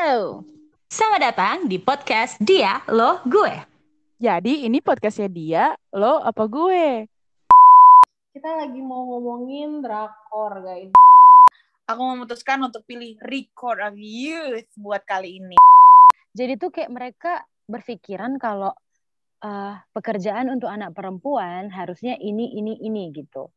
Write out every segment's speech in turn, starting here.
Halo, selamat datang di podcast Dia, Lo, Gue. Jadi ini podcastnya dia, lo apa gue? Kita lagi mau ngomongin drakor, guys. Aku memutuskan untuk pilih Record of Youth buat kali ini. Jadi tuh kayak mereka berpikiran kalau uh, pekerjaan untuk anak perempuan harusnya ini, ini, ini gitu.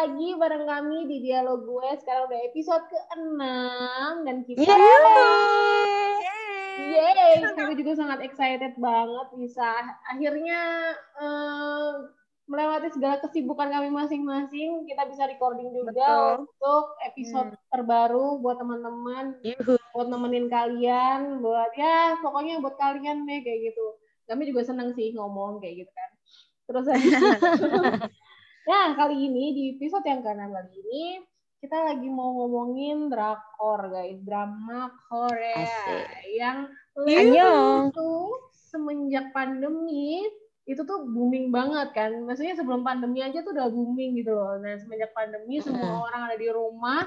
Lagi bareng kami di Dialog Gue. Sekarang udah episode ke-6 dan kita Yeay, kita juga sangat excited banget bisa akhirnya eh, melewati segala kesibukan kami masing-masing. Kita bisa recording juga Betul. untuk episode terbaru buat teman-teman, buat nemenin kalian, buat ya pokoknya buat kalian deh kayak gitu. Kami juga seneng sih ngomong kayak gitu kan. Terus nah kali ini di episode yang ke kali ini kita lagi mau ngomongin drakor guys, drama Korea Asik. yang Annyeong. itu semenjak pandemi itu tuh booming banget kan. Maksudnya sebelum pandemi aja tuh udah booming gitu loh. Nah semenjak pandemi semua orang ada di rumah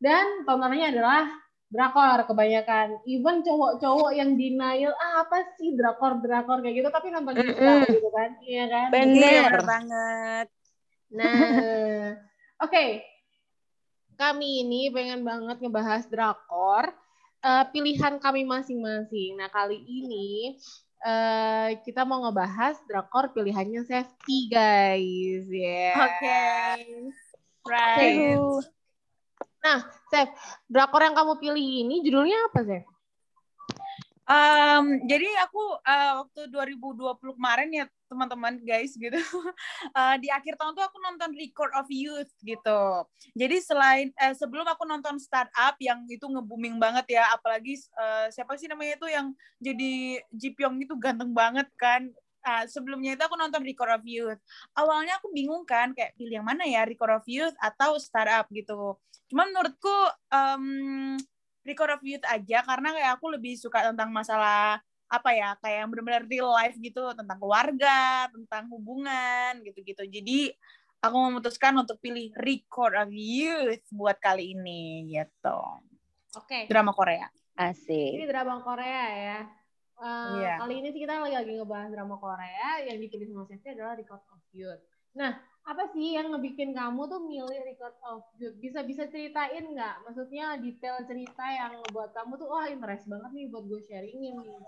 dan tontonannya adalah drakor kebanyakan. Even cowok-cowok yang denial ah apa sih drakor drakor kayak gitu tapi nonton juga gitu kan. Iya kan? Iya, Bener. bener banget. Nah, oke. Kami ini pengen banget ngebahas drakor eh, pilihan kami masing-masing. Nah, kali ini eh, kita mau ngebahas drakor pilihannya Safety, guys. Ya. Oke. Right. Sef, drakor yang kamu pilih ini judulnya apa, Sef? Um, jadi aku uh, waktu 2020 kemarin ya teman-teman guys gitu. Uh, di akhir tahun tuh aku nonton Record of Youth gitu. Jadi selain eh, sebelum aku nonton Startup yang itu nge-booming banget ya apalagi uh, siapa sih namanya itu yang jadi Ji Pyong itu ganteng banget kan? Ah, sebelumnya itu aku nonton Record of Youth. Awalnya aku bingung kan kayak pilih yang mana ya Record of Youth atau Startup gitu. Cuman menurutku um, Record of Youth aja karena kayak aku lebih suka tentang masalah apa ya kayak yang benar-benar real life gitu tentang keluarga tentang hubungan gitu-gitu jadi aku memutuskan untuk pilih Record of Youth buat kali ini gitu Oke. drama Korea Ini Asik. drama Korea ya. Eh, Iya. Kali ini sih kita lagi lagi ngebahas drama Korea yang dipilih sama Sefti adalah Record of Youth. Nah, apa sih yang ngebikin kamu tuh milih Record of Youth? Bisa bisa ceritain nggak? Maksudnya detail cerita yang buat kamu tuh wah interest banget nih buat gue sharingin nih.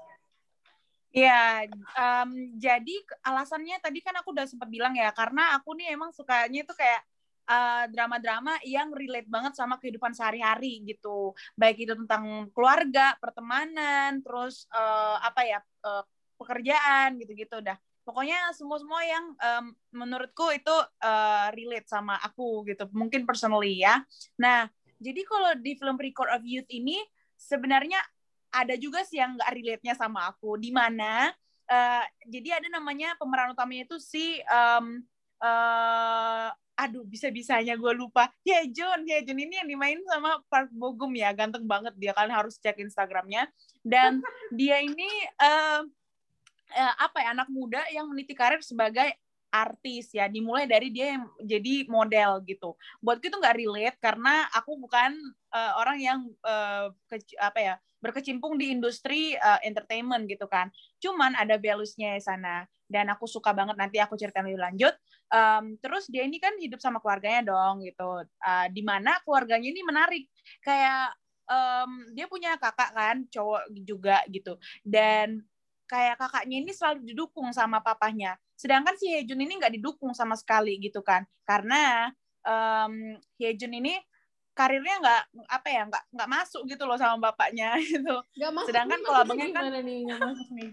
Iya, em, jadi alasannya tadi kan aku udah sempat bilang ya, karena aku nih emang sukanya tuh kayak eh, drama-drama yang relate banget sama kehidupan sehari-hari gitu. Baik itu tentang keluarga, pertemanan, terus eh, apa ya, eh, pekerjaan gitu-gitu dah. Pokoknya semua-semua yang em, menurutku itu eh, relate sama aku gitu. Mungkin personally ya. Nah, jadi kalau di film Record of Youth ini sebenarnya ada juga sih yang nggak relate-nya sama aku di mana eh, jadi ada namanya pemeran utamanya itu si em, eh, aduh bisa-bisanya gue lupa Hyejeon Hyejeon ini yang dimain sama Park Bo Gum ya ganteng banget dia kalian harus cek Instagramnya dan dia ini eh, eh, apa ya anak muda yang meniti karir sebagai artis ya dimulai dari dia yang jadi model gitu buatku itu nggak relate karena aku bukan eh, orang yang eh, kec- apa ya berkecimpung di industri uh, entertainment gitu kan. Cuman ada values-nya di sana dan aku suka banget nanti aku ceritain lebih lanjut. Um, terus dia ini kan hidup sama keluarganya dong gitu. Uh, di mana keluarganya ini menarik. Kayak um, dia punya kakak kan, cowok juga gitu. Dan kayak kakaknya ini selalu didukung sama papahnya. Sedangkan si Hejun ini nggak didukung sama sekali gitu kan. Karena um, Hejun ini karirnya nggak apa ya nggak nggak masuk gitu loh sama bapaknya gitu Gak masuk Sedangkan nih, kalau abangnya kan- nggak masuk nih?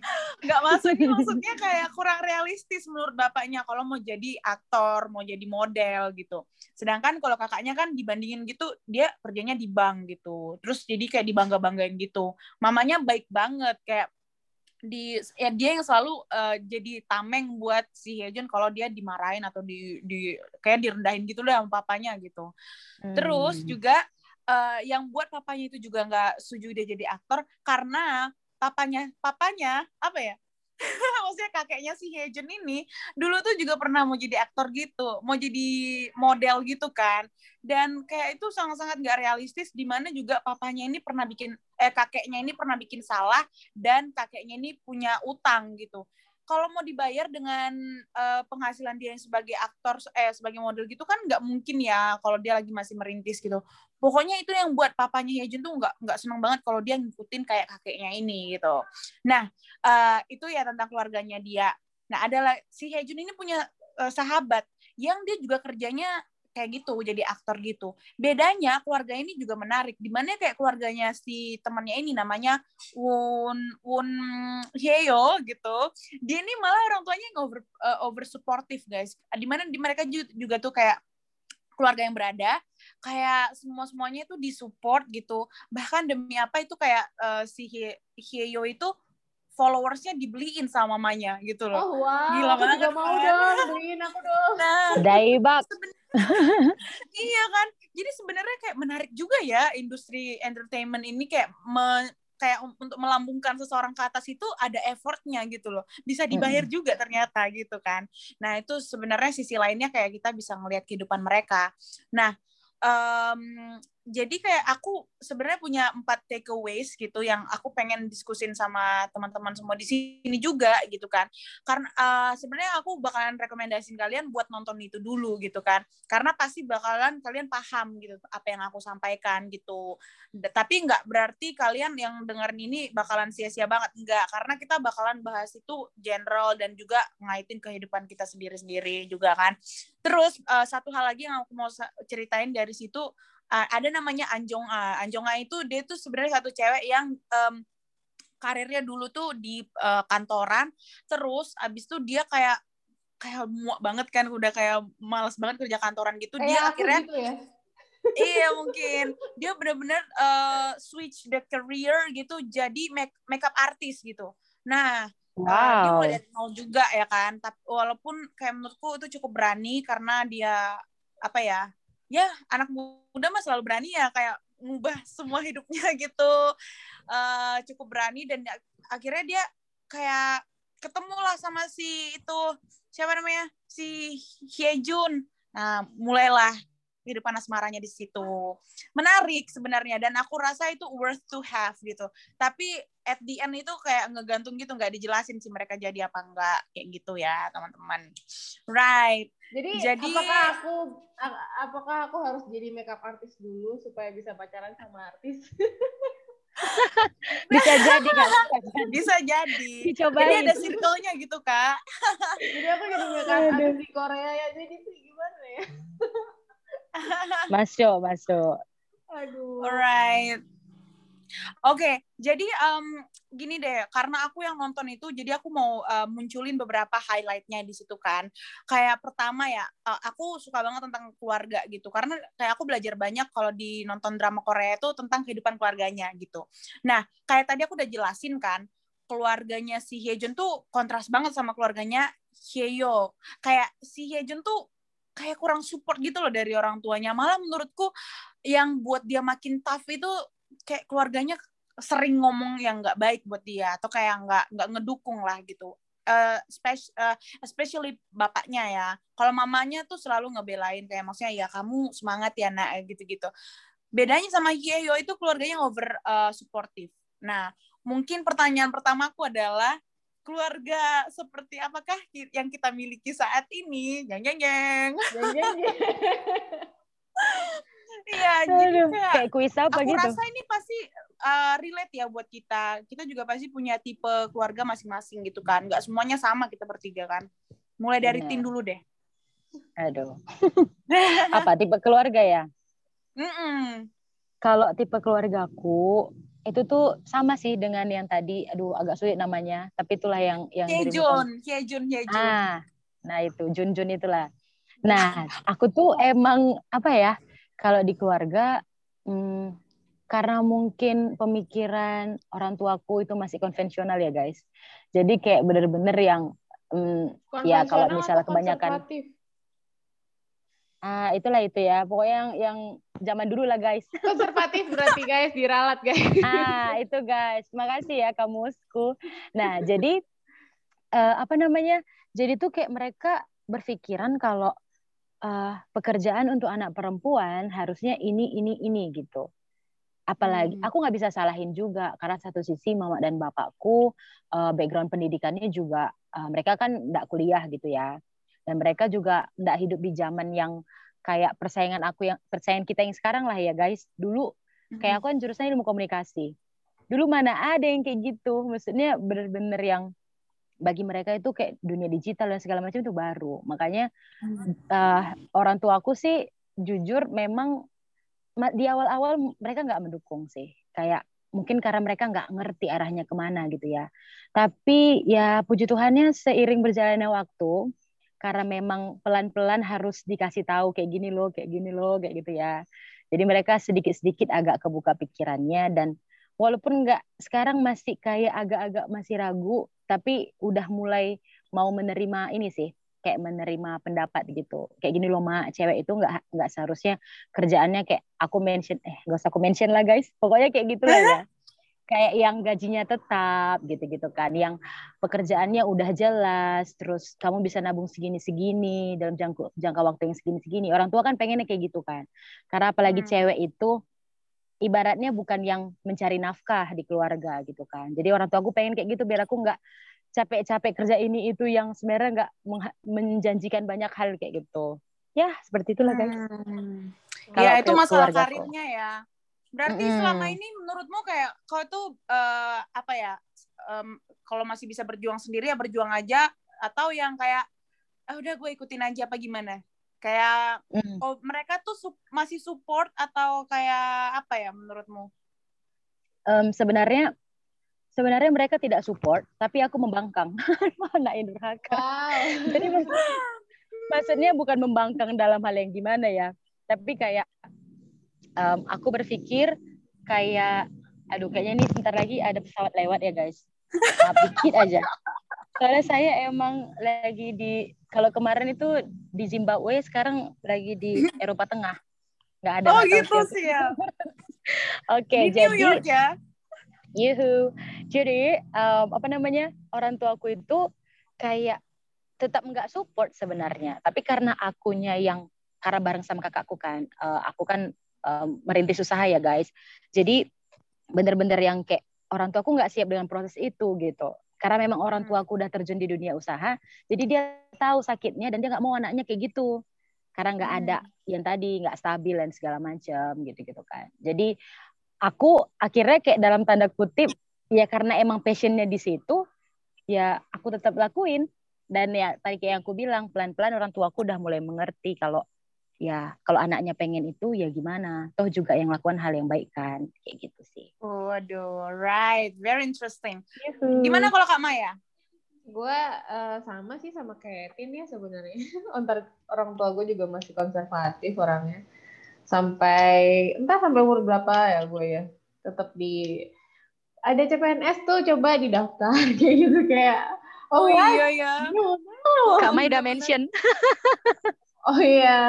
masuk ini maksudnya kayak kurang realistis menurut bapaknya kalau mau jadi aktor mau jadi model gitu sedangkan kalau kakaknya kan dibandingin gitu dia kerjanya di bank gitu terus jadi kayak dibangga banggain gitu mamanya baik banget kayak di ya dia yang selalu eh, jadi tameng buat si Hyejeon kalau dia dimarahin atau di di kayak direndahin gitu lah sama papanya gitu Terus Hmm. juga eh, yang buat papanya itu juga nggak setuju dia jadi aktor karena papanya papanya apa ya maksudnya kakeknya si Hyejun ini dulu tuh juga pernah mau jadi aktor gitu, mau jadi model gitu kan. Dan kayak itu sangat-sangat gak realistis di mana juga papanya ini pernah bikin eh kakeknya ini pernah bikin salah dan kakeknya ini punya utang gitu. Kalau mau dibayar dengan uh, penghasilan dia yang sebagai aktor eh sebagai model gitu kan nggak mungkin ya kalau dia lagi masih merintis gitu pokoknya itu yang buat papanya Hyejun tuh nggak nggak seneng banget kalau dia ngikutin kayak kakeknya ini gitu. Nah uh, itu ya tentang keluarganya dia. Nah adalah si Hyejun ini punya uh, sahabat yang dia juga kerjanya kayak gitu jadi aktor gitu. Bedanya keluarga ini juga menarik. Di mana kayak keluarganya si temannya ini namanya Won Won Hyeyo gitu dia ini malah orang tuanya over uh, over supportive guys. Di mana di mereka juga tuh kayak keluarga yang berada kayak semua semuanya itu disupport gitu bahkan demi apa itu kayak uh, si Hyeyo itu followersnya dibeliin sama mamanya gitu loh. Oh wow, Gila aku banget juga mau kan? dong, beliin aku dong. Nah, Daibak. iya kan. Jadi sebenarnya kayak menarik juga ya industri entertainment ini kayak me, kayak um- untuk melambungkan seseorang ke atas itu ada effortnya gitu loh. Bisa dibayar juga ternyata gitu kan. Nah, itu sebenarnya sisi lainnya kayak kita bisa ngelihat kehidupan mereka. Nah, um, jadi kayak aku sebenarnya punya empat takeaways gitu yang aku pengen diskusin sama teman-teman semua di sini juga gitu kan. Karena uh, sebenarnya aku bakalan rekomendasiin kalian buat nonton itu dulu gitu kan. Karena pasti bakalan kalian paham gitu apa yang aku sampaikan gitu. D- tapi nggak berarti kalian yang dengerin ini bakalan sia-sia banget. Enggak karena kita bakalan bahas itu general dan juga ngaitin kehidupan kita sendiri-sendiri juga kan. Terus uh, satu hal lagi yang aku mau ceritain dari situ uh, ada namanya Anjong A. Anjong A itu dia tuh sebenarnya satu cewek yang um, karirnya dulu tuh di uh, kantoran, terus abis itu dia kayak kayak muak banget kan, udah kayak males banget kerja kantoran gitu. Kayak dia akhirnya gitu ya. iya mungkin dia benar-benar uh, switch the career gitu jadi make makeup artist gitu. Nah Uh, dia Wow. mulai dari nol juga ya kan tapi walaupun kayak menurutku itu cukup berani karena dia apa ya ya anak muda mah selalu berani ya kayak ngubah semua hidupnya gitu. Uh, cukup berani dan ak- akhirnya dia kayak ketemu lah sama si itu siapa namanya? Si Hyejun nah mulailah kehidupan asmaranya di situ menarik sebenarnya dan aku rasa itu worth to have gitu tapi at the end itu kayak ngegantung gitu nggak dijelasin sih mereka jadi apa enggak kayak gitu ya teman-teman right Jadi, Jadi- apakah aku apakah aku harus jadi makeup artist dulu supaya bisa pacaran sama artis? Bisa jadi kan? bisa jadi Dicobain. jadi ada circle-nya gitu kak jadi aku jadi makeup artist di Korea ya jadi sih gimana ya? Masuk, masuk. Aduh. alright Oke, jadi em, gini deh, karena aku yang nonton itu, jadi aku mau eh, munculin beberapa highlightnya di situ kan. Kayak pertama ya, eh, aku suka banget tentang keluarga gitu, karena kayak aku belajar banyak kalau di nonton drama Korea itu tentang kehidupan keluarganya gitu. Nah, kayak tadi aku udah jelasin kan, keluarganya si Hyejun tuh kontras banget sama keluarganya Hyeyo. Kayak si Hyejun tuh kayak kurang support gitu loh dari orang tuanya. Malah menurutku yang buat dia makin tough itu kayak keluarganya sering ngomong yang nggak baik buat dia atau kayak nggak nggak ngedukung lah gitu. Eh, spes- eh, especially bapaknya ya. Kalau mamanya tuh selalu ngebelain kayak maksudnya ya kamu semangat ya nak gitu-gitu. Bedanya sama Hyeyo itu keluarganya over eh, supportive. Nah, mungkin pertanyaan pertamaku adalah keluarga seperti apakah yang kita miliki saat ini? Jeng, jeng, jeng. Iya, jadi kayak kayak kuis apa aku gitu. rasa ini pasti uh, relate ya buat kita. Kita juga pasti punya tipe keluarga masing-masing gitu kan. Nggak semuanya sama kita bertiga kan. Mulai dari Benar. Tin dulu deh. Aduh. Apa tipe keluarga ya? Mm-mm. Kalau tipe keluargaku itu tuh sama sih dengan yang tadi. Aduh, agak sulit namanya. Tapi itulah yang yang Hyejun, Hyejun, Hyejun. Ah, nah itu Jun Jun itulah. Nah, aku tuh emang apa ya? Kalau di keluarga, hmm, karena mungkin pemikiran orang tuaku itu masih konvensional ya guys. Jadi kayak bener-bener yang hmm, Ya, kalau misalnya kebanyakan- konservatif? Ah, itulah itu ya. Pokoknya yang yang zaman dulu lah, guys. Konservatif berarti guys, diralat guys. ah, itu guys. Makasih ya kamusku. Nah, jadi uh, apa namanya? Jadi tuh kayak mereka berpikiran kalau uh, pekerjaan untuk anak perempuan harusnya ini ini ini gitu apalagi hmm. aku nggak bisa salahin juga karena satu sisi mama dan bapakku uh, background pendidikannya juga uh, mereka kan nggak kuliah gitu ya dan mereka juga nggak hidup di zaman yang kayak persaingan aku yang persaingan kita yang sekarang lah ya guys. Dulu kayak aku kan jurusan ilmu komunikasi. Dulu mana ada yang kayak gitu. Maksudnya bener-bener yang bagi mereka itu kayak dunia digital dan segala macam itu baru. Makanya uh, orang tua aku sih jujur memang di awal-awal mereka nggak mendukung sih. Kayak mungkin karena mereka nggak ngerti arahnya ke mana gitu ya. Tapi ya puji Tuhannya seiring berjalannya waktu karena memang pelan-pelan harus dikasih tahu kayak gini loh kayak gini loh kayak gitu ya. Jadi mereka sedikit-sedikit agak kebuka pikirannya dan walaupun nggak sekarang masih kayak agak-agak masih ragu tapi udah mulai mau menerima ini sih kayak menerima pendapat gitu. Kayak gini loh mak cewek itu nggak nggak seharusnya kerjaannya kayak aku mention eh gak usah aku mention lah guys. Pokoknya kayak gitu lah ya kayak yang gajinya tetap gitu-gitu kan. Yang pekerjaannya udah jelas terus kamu bisa nabung segini-segini dalam jangka jangka waktu yang segini-segini. Orang tua kan pengennya kayak gitu kan. Karena apalagi hmm. cewek itu ibaratnya bukan yang mencari nafkah di keluarga gitu kan. Jadi orang tua aku pengen kayak gitu biar aku nggak capek-capek kerja ini itu yang sebenarnya nggak menjanjikan banyak hal kayak gitu. Ya seperti itulah guys. Hmm. ya itu masalah karirnya ya berarti hmm. selama ini menurutmu kayak kau tuh uh, apa ya um, kalau masih bisa berjuang sendiri ya berjuang aja atau yang kayak ah udah gue ikutin aja apa gimana kayak mm. oh, mereka tuh su masih support atau kayak apa ya menurutmu um, sebenarnya sebenarnya mereka tidak support, tapi aku membangkang. Mana durhaka. Wow. Jadi maksudnya bukan membangkang dalam hal yang gimana ya, tapi kayak um, aku berpikir kayak, aduh kayaknya ini sebentar lagi ada pesawat lewat ya guys. Nah, dikit aja. Soalnya saya emang lagi di, kalau kemarin itu di Zimbabwe, sekarang lagi di Eropa Tengah. Nggak ada. Oh gitu sih ya. Oke, okay, jadi. New York ya? Yuhu. Jadi um, apa namanya orang tuaku itu kayak tetap nggak support sebenarnya. Tapi karena akunya yang karena bareng sama kakakku kan, uh, aku kan um, merintis usaha ya guys. Jadi bener-bener yang kayak orang tuaku nggak siap dengan proses itu gitu. Karena memang orang hmm. tuaku udah terjun di dunia usaha, jadi dia tahu sakitnya dan dia nggak mau anaknya kayak gitu. Karena nggak ada hmm. yang tadi nggak stabil dan segala macam gitu-gitu kan. Jadi aku akhirnya kayak dalam tanda kutip ya karena emang passionnya di situ ya aku tetap lakuin dan ya tadi kayak yang aku bilang pelan-pelan orang tuaku udah mulai mengerti kalau ya kalau anaknya pengen itu ya gimana toh juga yang lakukan hal yang baik kan kayak gitu sih. Waduh, right, very interesting. Yuhu. Gimana kalau Kak Maya? Gue uh, sama sih sama kayak Tin ya sebenarnya. orang tua gue juga masih konservatif orangnya sampai entah sampai umur berapa ya gue ya tetap di ada CPNS tuh coba didaftar kayak gitu kayak oh, oh iya iya Kak Mai udah mention oh iya.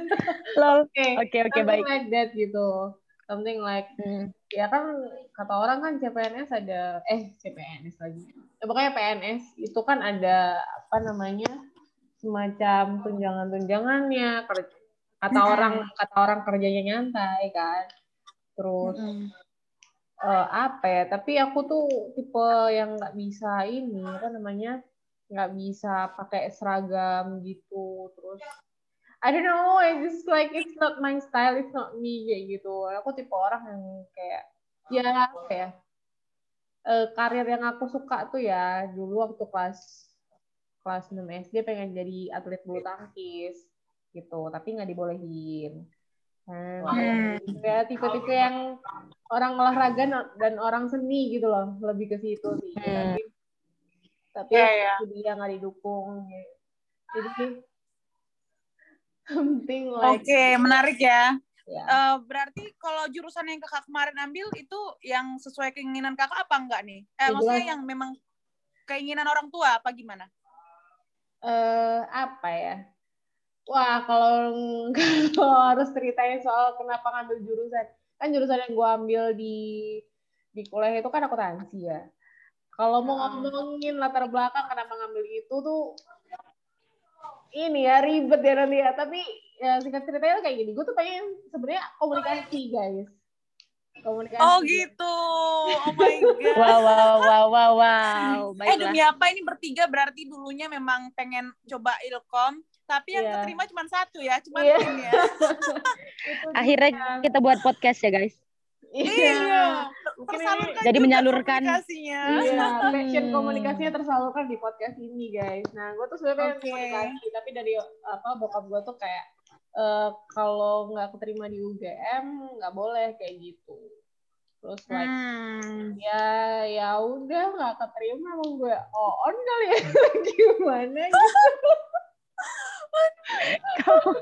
Lol. Oke. Oke oke baik. like that gitu. Something like hmm. ya kan kata orang kan CPNS ada eh CPNS lagi. Ya, pokoknya PNS itu kan ada apa namanya semacam tunjangan-tunjangannya kata orang kata orang kerjanya nyantai kan. Terus mm uh, apa ya tapi aku tuh tipe yang nggak bisa ini apa namanya nggak bisa pakai seragam gitu. Terus I don't know it's just like it's not my style it's not me kayak gitu aku tipe orang yang kayak ya apa ya uh, karir yang aku suka tuh ya dulu waktu kelas kelas 6 SD pengen jadi atlet bulu tangkis gitu tapi nggak dibolehin hmm. ya tipe-tipe yang orang olahraga dan orang seni gitu loh lebih ke situ sih hmm. tapi tapi yeah, yeah. dia nggak didukung gitu. jadi something like oke okay, menarik ya Yeah. Ya. Uh, berarti kalau jurusan yang kakak kemarin ambil itu yang sesuai keinginan kakak apa enggak nih? Eh, ya, maksudnya yang memang keinginan orang tua apa gimana? Eh uh, apa ya? Wah, kalau kalau harus ceritain soal kenapa ngambil jurusan, kan jurusan yang gue ambil di di kuliah itu kan akuntansi ya. Kalau mau ngomongin latar belakang kenapa ngambil itu tuh ini ya ribet ya nanti ya. Tapi ya singkat ceritanya kayak gini. Gue tuh pengen sebenarnya komunikasi guys. Komunikasi. Oh gitu. Oh my god. Wow, wow, wow, wow, wow. Eh Baiklah. demi apa ini bertiga berarti dulunya memang pengen coba ilkom, tapi yang Iya. keterima cuma satu ya, cuma Iya. Tin ya. Akhirnya kita buat podcast ya, guys. Iya. Mungkin ini Tersalurkan Jadi menyalurkan. komunikasinya. Iya, passion Hmm. komunikasinya tersalurkan di podcast ini, guys. Nah, gue tuh sebenarnya Oke. komunikasi, tapi dari apa bokap gue tuh kayak eh, kalau nggak keterima di UGM nggak boleh kayak gitu. Terus like Hmm. ya ya udah nggak keterima emang gue oh on kali ya gimana gitu. aduh,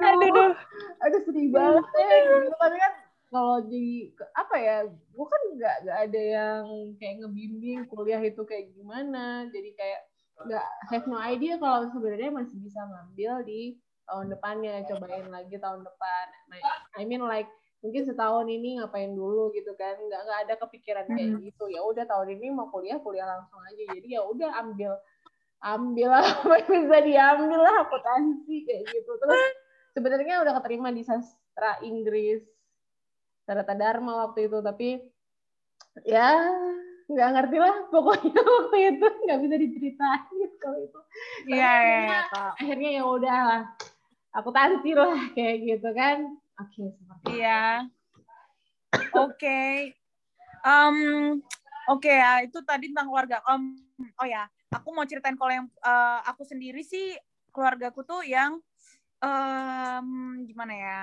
Aduh, aduh, duh. sedih banget ya gitu. tapi kan kalau di apa ya gue kan nggak nggak ada yang kayak ngebimbing kuliah itu kayak gimana. Jadi kayak nggak have no idea kalau sebenarnya masih bisa ngambil di tahun depannya cobain lagi tahun depan. I mean like mungkin setahun ini ngapain dulu gitu kan. Nggak nggak ada kepikiran kayak gitu. Ya udah tahun ini mau kuliah kuliah langsung aja. Jadi ya udah ambil ambil apa yang bisa diambil lah akuntansi kayak gitu. Terus sebenarnya udah keterima di sastra Inggris Sarata Dharma waktu itu tapi ya nggak ngerti lah pokoknya waktu itu nggak bisa diceritain kalau itu Iya, iya, akhirnya- Kak. akhirnya ya udah lah akuntansi lah kayak gitu kan oke seperti itu. Iya. Oke. Em, oke ya, itu tadi tentang keluarga. Em, oh ya, aku mau ceritain kalau yang eh, aku sendiri sih keluargaku tuh yang em, gimana ya?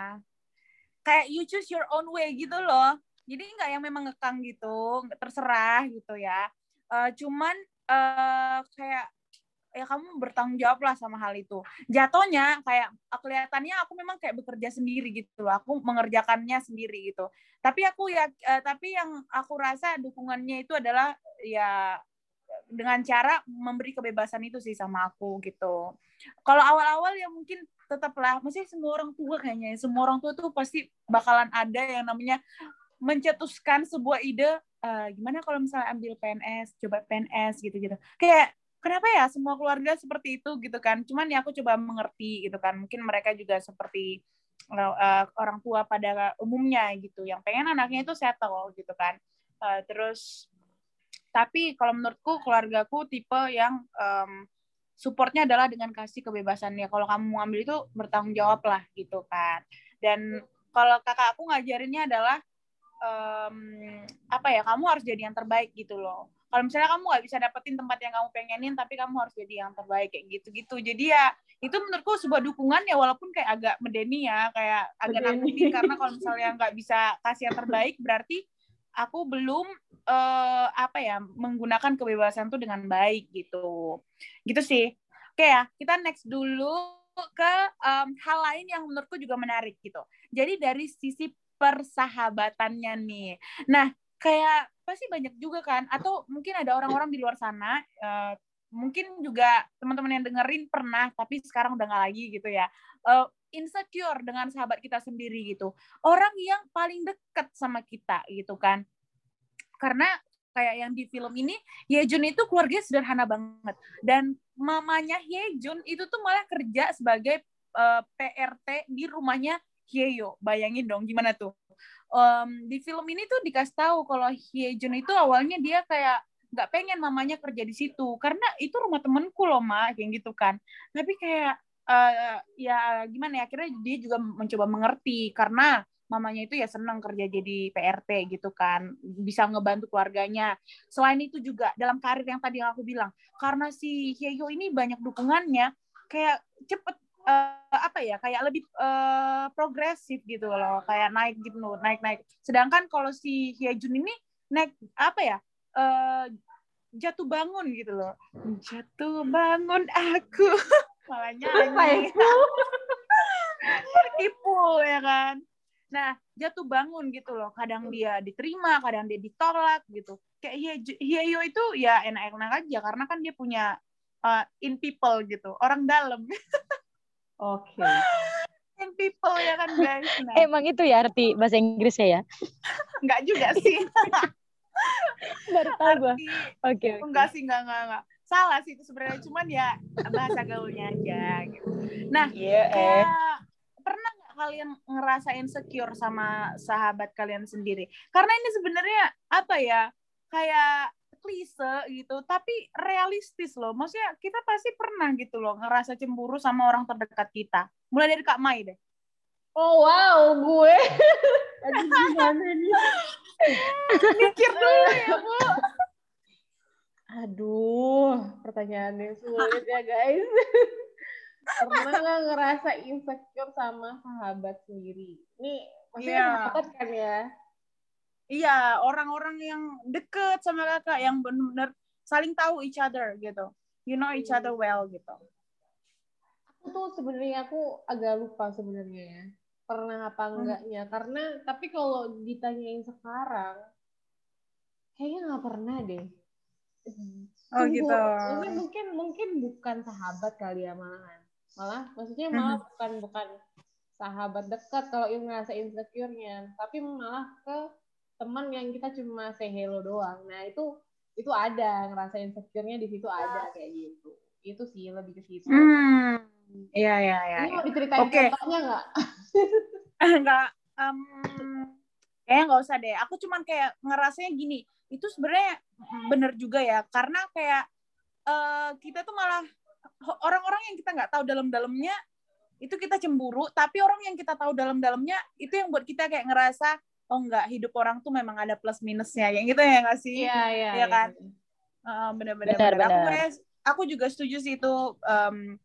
Kayak you choose your own way gitu loh. Jadi nggak yang memang ngekang gitu, terserah gitu ya. Eh, cuman eh, kayak ya kamu bertanggung jawab lah sama hal itu. Jatuhnya kayak kelihatannya aku memang kayak bekerja sendiri gitu loh. Aku mengerjakannya sendiri gitu. Tapi aku ya eh, tapi yang aku rasa dukungannya itu adalah ya dengan cara memberi kebebasan itu sih sama aku gitu. Kalau awal-awal ya mungkin tetaplah, masih semua orang tua kayaknya, ya, semua orang tua tuh pasti bakalan ada yang namanya mencetuskan sebuah ide, eh, gimana kalau misalnya ambil PNS, coba PNS gitu-gitu. Kayak kenapa ya semua keluarga seperti itu gitu kan? Cuman ya aku coba mengerti gitu kan. Mungkin mereka juga seperti eh, orang tua pada umumnya gitu, yang pengen anaknya itu settle gitu kan. Eh, terus tapi kalau menurutku keluargaku tipe yang em, supportnya adalah dengan kasih kebebasan ya kalau kamu mau ambil itu bertanggung jawab lah gitu kan. Dan kalau kakak aku ngajarinnya adalah em, apa ya kamu harus jadi yang terbaik gitu loh. Kalau misalnya kamu nggak bisa dapetin tempat yang kamu pengenin tapi kamu harus jadi yang terbaik kayak gitu-gitu. Jadi ya itu menurutku sebuah dukungan ya walaupun kayak agak medeni ya kayak agak nakutin karena kalau misalnya nggak bisa kasih yang terbaik berarti aku belum eh, apa ya menggunakan kebebasan tuh dengan baik gitu. Gitu sih. Oke ya kita next dulu ke em, hal lain yang menurutku juga menarik gitu. Jadi dari sisi persahabatannya nih. Nah kayak pasti banyak juga kan atau mungkin ada orang-orang di luar sana eh, mungkin juga teman-teman yang dengerin pernah tapi sekarang udah nggak lagi gitu ya. Eh, insecure dengan sahabat kita sendiri gitu. Orang yang paling dekat sama kita gitu kan. Karena kayak yang di film ini Yejun itu keluarganya sederhana banget. Dan mamanya Yejun itu tuh malah kerja sebagai eh, PRT di rumahnya Hyeyo. Bayangin dong gimana tuh. Em, di film ini tuh dikasih tahu kalau Hyejun itu awalnya dia kayak nggak pengen mamanya kerja di situ. Karena itu rumah temenku loh mak kayak gitu kan. Tapi kayak eh, ya gimana ya akhirnya dia juga mencoba mengerti. Karena mamanya itu ya senang kerja jadi PRT gitu kan. Bisa ngebantu keluarganya. Selain itu juga dalam karir yang tadi aku bilang karena si Hyeyo ini banyak dukungannya kayak cepet eh, apa ya kayak lebih eh, progresif gitu loh. Kayak naik gitu naik naik sedangkan kalau si Hyejun ini naik apa ya eh, jatuh bangun gitu loh. Jatuh bangun aku. Malah nyanyi Ipul ya? Kan? Nah jatuh bangun gitu loh. Kadang dia diterima kadang dia ditolak gitu. Kayak Hye- Hyeyo itu ya enak-enak aja karena kan dia punya uh, in people gitu. Orang dalam. Oke. in people ya kan guys? Nah, Emang itu ya arti bahasa Inggrisnya ya? nggak juga sih Baru tahu. Arti- Oke. oke. enggak sih enggak enggak enggak salah sih itu sebenarnya cuman ya bahasa gaulnya aja gitu nah Iya, eh. kayak pernah nggak kalian ngerasa insecure sama sahabat kalian sendiri karena ini sebenarnya apa ya kayak klise gitu tapi realistis loh maksudnya kita pasti pernah gitu loh ngerasa cemburu sama orang terdekat kita mulai dari kak Mai deh Oh wow, gue. Aduh gimana nih? Mikir dulu ya bu Aduh, pertanyaannya sulit ya guys. Pernah nggak ngerasa insecure sama sahabat sendiri? Ini maksudnya Iya. sahabat kan ya? iya orang-orang yang deket sama kakak yang benar-benar saling tahu each other gitu you know each other well gitu Aku tuh sebenarnya aku agak lupa sebenarnya ya. Pernah apa Hmm. enggaknya? Karena tapi kalau ditanyain sekarang, kayaknya nggak pernah deh. Oh, Tunggu, gitu. Maksudnya mungkin mungkin bukan sahabat kali ya malahan. Malah maksudnya malah Hmm. bukan bukan sahabat dekat kalau yang ngerasa insecure-nya, tapi malah ke teman yang kita cuma say hello doang. Nah, itu itu ada ngerasa insecure-nya di situ ada kayak gitu. Itu sih lebih ke situ. hmm iya iya iya Ini mau diceritain Oke. contohnya nggak? enggak em kayaknya nggak usah deh aku cuman kayak ngerasanya gini itu sebenarnya bener juga ya karena kayak eh, kita tuh malah orang-orang yang kita nggak tahu dalam-dalamnya itu kita cemburu tapi orang yang kita tahu dalam-dalamnya itu yang buat kita kayak ngerasa oh enggak hidup orang tuh memang ada plus minusnya yang gitu ya nggak sih Iya, iya. Iya kan? Heeh, bener-bener Benar, bener. Aku kayak aku juga setuju sih itu em,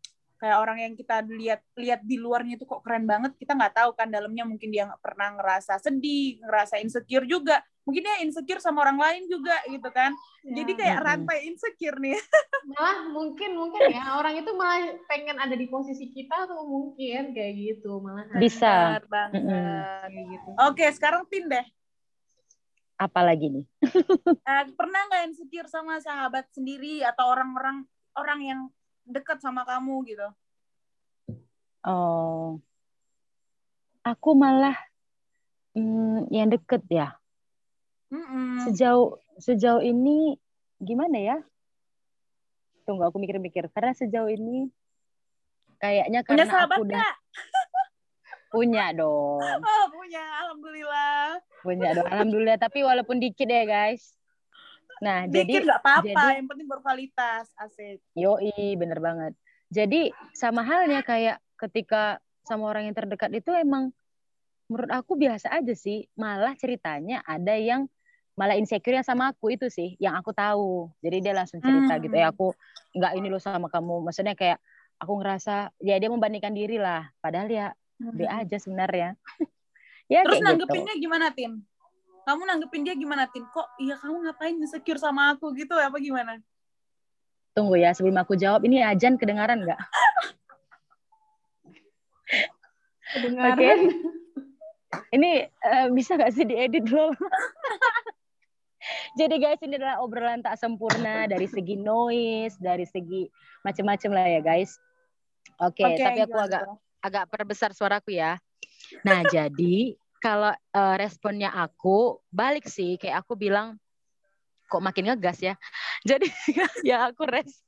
kayak orang yang kita lihat lihat di luarnya itu kok keren banget kita nggak tahu kan dalamnya mungkin dia nggak pernah ngerasa sedih ngerasa insecure juga. Mungkin dia insecure sama orang lain juga gitu kan. Jadi kayak rantai insecure nih. Malah mungkin mungkin ya orang itu malah pengen ada di posisi kita atau mungkin kayak gitu malah Bisa. Banget kayak gitu. oke sekarang tin deh. Apalagi nih? Eh, pernah nggak insecure sama sahabat sendiri atau orang-orang orang yang dekat sama kamu gitu Oh. Aku malah mm, yang deket ya. Mm-mm. Sejauh sejauh ini gimana ya? Tunggu aku mikir-mikir. Karena sejauh ini kayaknya punya karena sahabat aku udah nggak punya dong. oh punya alhamdulillah Punya dong. Alhamdulillah. Tapi walaupun dikit ya guys. Nah, dikit jadi nggak apa-apa yang penting berkualitas asik Yoi, bener banget. Jadi sama halnya kayak ketika sama orang yang terdekat itu emang menurut aku biasa aja sih. Malah ceritanya ada yang malah insecure sama aku itu sih yang aku tahu. Jadi dia langsung cerita Hmm. gitu ya aku nggak ini loh sama kamu. Maksudnya kayak aku ngerasa ya dia membandingkan diri lah. Padahal ya dia aja sebenarnya. ya terus gitu. nanggepinnya gimana tin kamu nanggepin dia gimana tin kok iya kamu ngapain insecure sama aku gitu apa gimana Tunggu ya sebelum aku jawab ini ajan kedengaran nggak? Kedengaran. Oke. Ini eh, bisa gak sih diedit dulu? Jadi guys ini adalah obrolan tak sempurna dari segi noise, dari segi macam-macam lah ya guys. Oke, Oke, tapi aku agak agak perbesar suaraku ya. Nah jadi kalau eh, responnya aku balik sih kayak aku bilang kok makin ngegas ya. Jadi yang aku res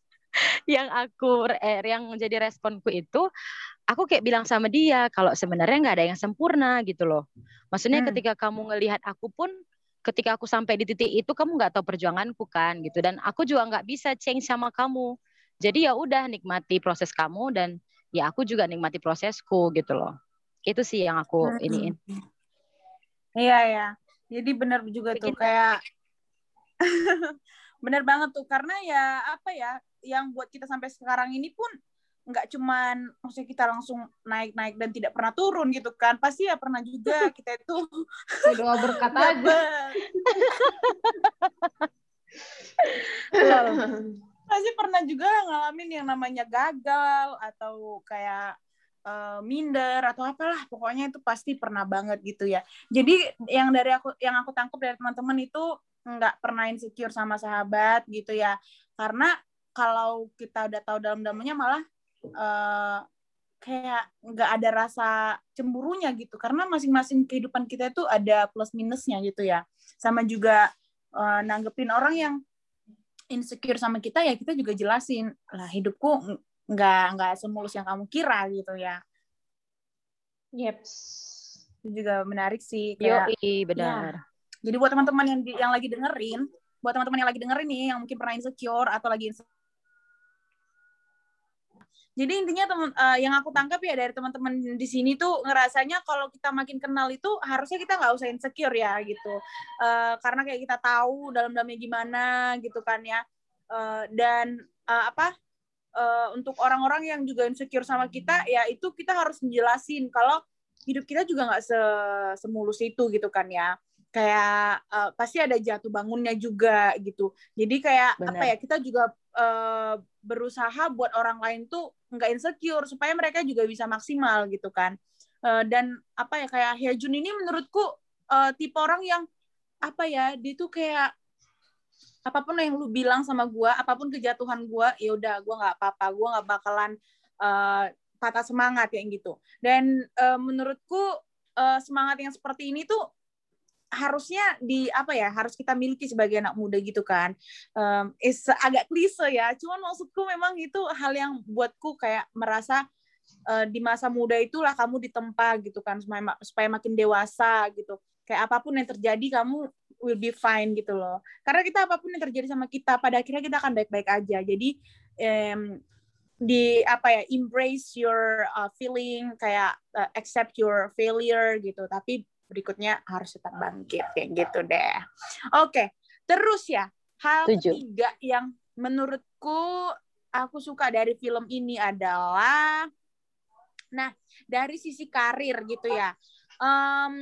yang aku eh, yang menjadi responku itu aku kayak bilang sama dia kalau sebenarnya nggak ada yang sempurna gitu loh. Maksudnya Hmm. ketika kamu ngelihat aku pun ketika aku sampai di titik itu kamu nggak tahu perjuanganku kan gitu dan aku juga nggak bisa change sama kamu. Jadi ya udah nikmati proses kamu dan ya aku juga nikmati prosesku gitu loh. Itu sih yang aku Hmm. iniin. Iya ya jadi benar juga tuh Bikin- kayak bener banget tuh. Karena ya apa ya yang buat kita sampai sekarang ini pun nggak cuman maksudnya kita langsung naik-naik dan tidak pernah turun gitu kan. Pasti ya pernah juga kita itu doa berkat aja. pasti pernah juga ngalamin yang namanya gagal atau kayak eh, minder atau apalah pokoknya itu pasti pernah banget gitu ya. Jadi yang dari aku yang aku tangkap dari teman-teman itu nggak pernah insecure sama sahabat gitu ya. Karena kalau kita udah tahu dalam-dalamnya malah uh, kayak nggak ada rasa cemburunya gitu. Karena masing-masing kehidupan kita itu ada plus minusnya gitu ya. Sama juga uh, nanggepin orang yang insecure sama kita ya kita juga jelasin lah hidupku nggak nggak semulus yang kamu kira gitu ya Yep. itu juga menarik sih kayak Yoi, benar. Ya. jadi buat teman-teman yang yang lagi dengerin buat teman-teman yang lagi dengerin nih yang mungkin pernah insecure atau lagi insecure jadi intinya teman eh, yang aku tangkap ya dari teman-teman di sini tuh ngerasanya kalau kita makin kenal itu harusnya kita nggak usah insecure ya gitu Eh, karena kayak kita tahu dalam-dalamnya gimana gitu kan ya Eh, dan eh, apa eh, untuk orang-orang yang juga insecure sama kita ya itu kita harus menjelasin kalau hidup kita juga nggak se semulus itu gitu kan ya. Kayak eh, pasti ada jatuh bangunnya juga gitu. Jadi kayak Benar. apa ya kita juga eh, berusaha buat orang lain tuh nggak insecure supaya mereka juga bisa maksimal gitu kan. Eh, dan apa ya kayak Hyejun ini menurutku eh, tipe orang yang apa ya dia tuh kayak apa pun yang lu bilang sama gua apa pun kejatuhan gua ya udah gua nggak apa-apa gua nggak bakalan eh, patah semangat kayak gitu. Dan eh, menurutku eh, semangat yang seperti ini tuh harusnya di apa ya harus kita miliki sebagai anak muda gitu kan. Um, is agak klise ya cuman maksudku memang itu hal yang buatku kayak merasa eh, di masa muda itulah kamu ditempa gitu kan supaya, supaya makin dewasa gitu. Kayak apa pun yang terjadi kamu will be fine gitu loh. Karena kita apa pun yang terjadi sama kita pada akhirnya kita akan baik-baik aja. Jadi em, di apa ya embrace your uh, feeling kayak uh, accept your failure gitu. Tapi berikutnya harus tetap bangkit kayak gitu deh. Oke terus ya hal Setuju. ketiga yang menurutku aku suka dari film ini adalah nah dari sisi karir gitu ya Em,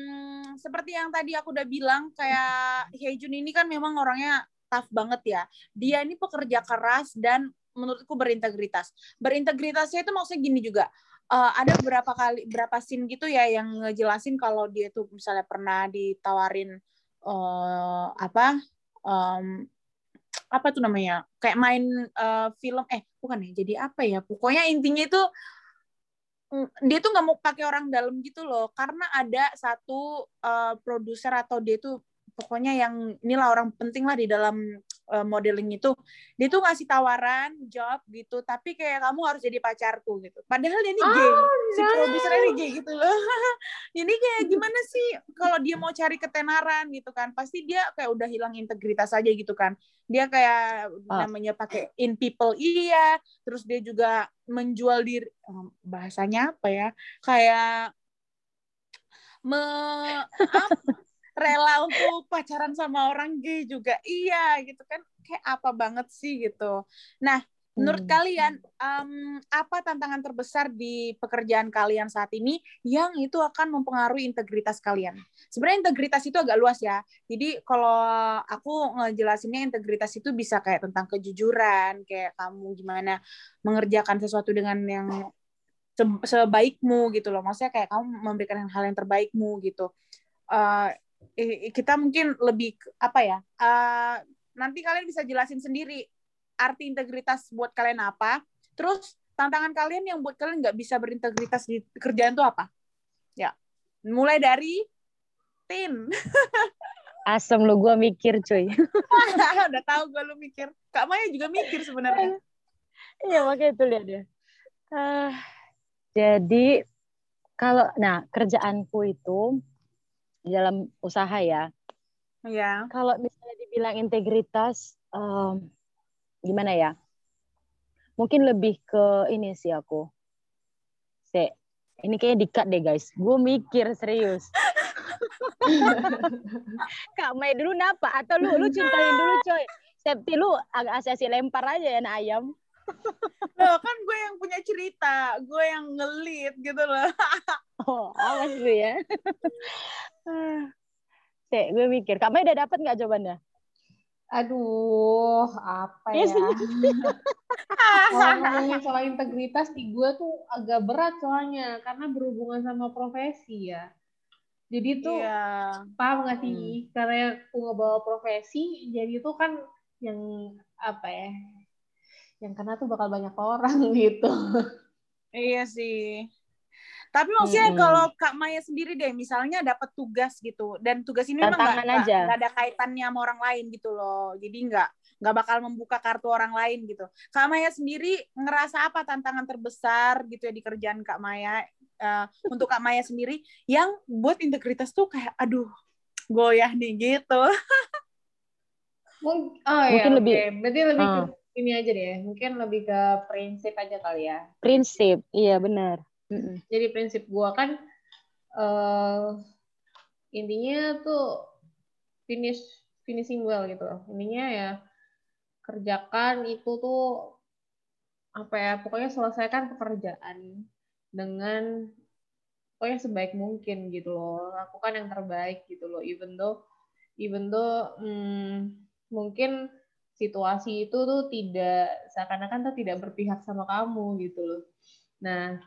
seperti yang tadi aku udah bilang kayak Hyejun ini kan memang orangnya tough banget ya. Dia ini pekerja keras dan menurutku berintegritas. Berintegritasnya itu maksudnya gini juga eh, ada beberapa kali berapa scene gitu ya yang ngejelasin kalau dia tuh misalnya pernah ditawarin eh, apa em, apa tuh namanya kayak main eh, film eh bukan ya jadi apa ya pokoknya intinya itu dia tuh nggak mau pakai orang dalam gitu loh. Karena ada satu eh, produser atau dia tuh pokoknya yang inilah orang penting lah di dalam eh, modeling itu dia tuh ngasih tawaran job gitu tapi kayak kamu harus jadi pacarku gitu. Padahal dia ini gay si produsernya ini gay gitu loh. Ini kayak gimana sih kalau dia mau cari ketenaran gitu kan? Pasti dia kayak udah hilang integritas aja gitu kan. Dia kayak Ah. namanya pakai in people iya. Terus dia juga menjual diri bahasanya apa ya? Kayak me apa, rela untuk pacaran sama orang gay juga. Iya gitu kan. Kayak apa banget sih gitu. Nah menurut Hmm. kalian em, apa tantangan terbesar di pekerjaan kalian saat ini yang itu akan mempengaruhi integritas kalian? Sebenarnya integritas itu agak luas ya. Jadi kalau aku ngejelasinnya integritas itu bisa kayak tentang kejujuran kayak kamu gimana mengerjakan sesuatu dengan yang se- sebaikmu gitu loh. Maksudnya kayak kamu memberikan hal yang terbaikmu gitu. I- kita mungkin lebih apa ya eh, nanti kalian bisa jelasin sendiri arti integritas buat kalian apa. Terus tantangan kalian yang buat kalian nggak bisa berintegritas di kerjaan itu apa? Ya mulai dari Tin. Asem lu gua mikir cuy. udah tahu gue lu mikir. Kak Maya juga mikir sebenarnya. Iya makanya itu lihat dia. Ah, jadi kalau nah kerjaanku itu dalam usaha ya. ya Kalau misalnya dibilang integritas, em, gimana ya? Mungkin lebih ke ini sih aku. Se, ini kayaknya dikat deh guys. Gue mikir serius. Kak Mai dulu napa? Atau lu lu cintain dulu coy. Septi lu agak asasi lempar aja ya ayam. loh kan gue yang punya cerita gue yang ngelit gitu loh Oh, awas lu ya. Sek, gue mikir. Kak Mai udah dapat nggak jawabannya? Aduh, apa ya? Kalau ngomongin soal integritas di gue tuh agak berat soalnya karena berhubungan sama profesi ya. Jadi tuh Iya. paham nggak sih? Karena aku ngebawa profesi, jadi itu kan yang apa ya? yang kena tuh bakal banyak orang gitu. Iya sih. Tapi maksudnya Mm-mm. kalau Kak Maya sendiri deh, misalnya dapat tugas gitu, dan tugas ini memang nggak nggak ada kaitannya sama orang lain gitu loh. Jadi nggak nggak bakal membuka kartu orang lain gitu. Kak Maya sendiri ngerasa apa tantangan terbesar gitu ya di kerjaan Kak Maya eh, untuk Kak Maya sendiri yang buat integritas tuh kayak aduh goyah nih gitu. Mungkin, oh Mungkin ya, lebih- oke. Berarti lebih ke Ah. ini aja deh. Mungkin lebih ke prinsip aja kali ya. Prinsip, iya benar. Mm-mm. Jadi prinsip gua kan eh intinya tuh finish finishing well gitu. Intinya ya kerjakan itu tuh apa ya pokoknya selesaikan pekerjaan dengan pokoknya sebaik mungkin gitu loh lakukan yang terbaik gitu loh even though even though hmm, mungkin situasi itu tuh tidak seakan-akan tuh tidak berpihak sama kamu gitu loh nah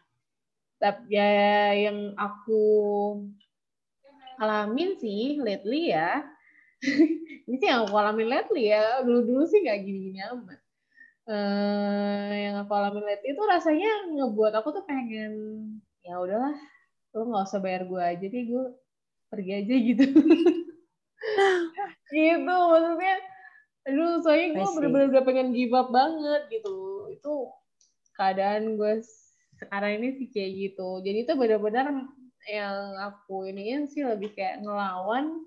tapi ya yang aku alamin sih lately ya. Ini sih yang aku alamin lately ya. Dulu dulu sih nggak gini-gini amat. Eh yang aku alamin lately itu rasanya ngebuat aku tuh pengen ya udahlah lo nggak usah bayar gue aja deh gue pergi aja gitu. Gitu maksudnya aduh soalnya gue bener-bener udah pengen give up banget gitu. Itu keadaan gue sekarang ini sih kayak gitu. Jadi itu benar-benar yang aku iniin sih lebih kayak ngelawan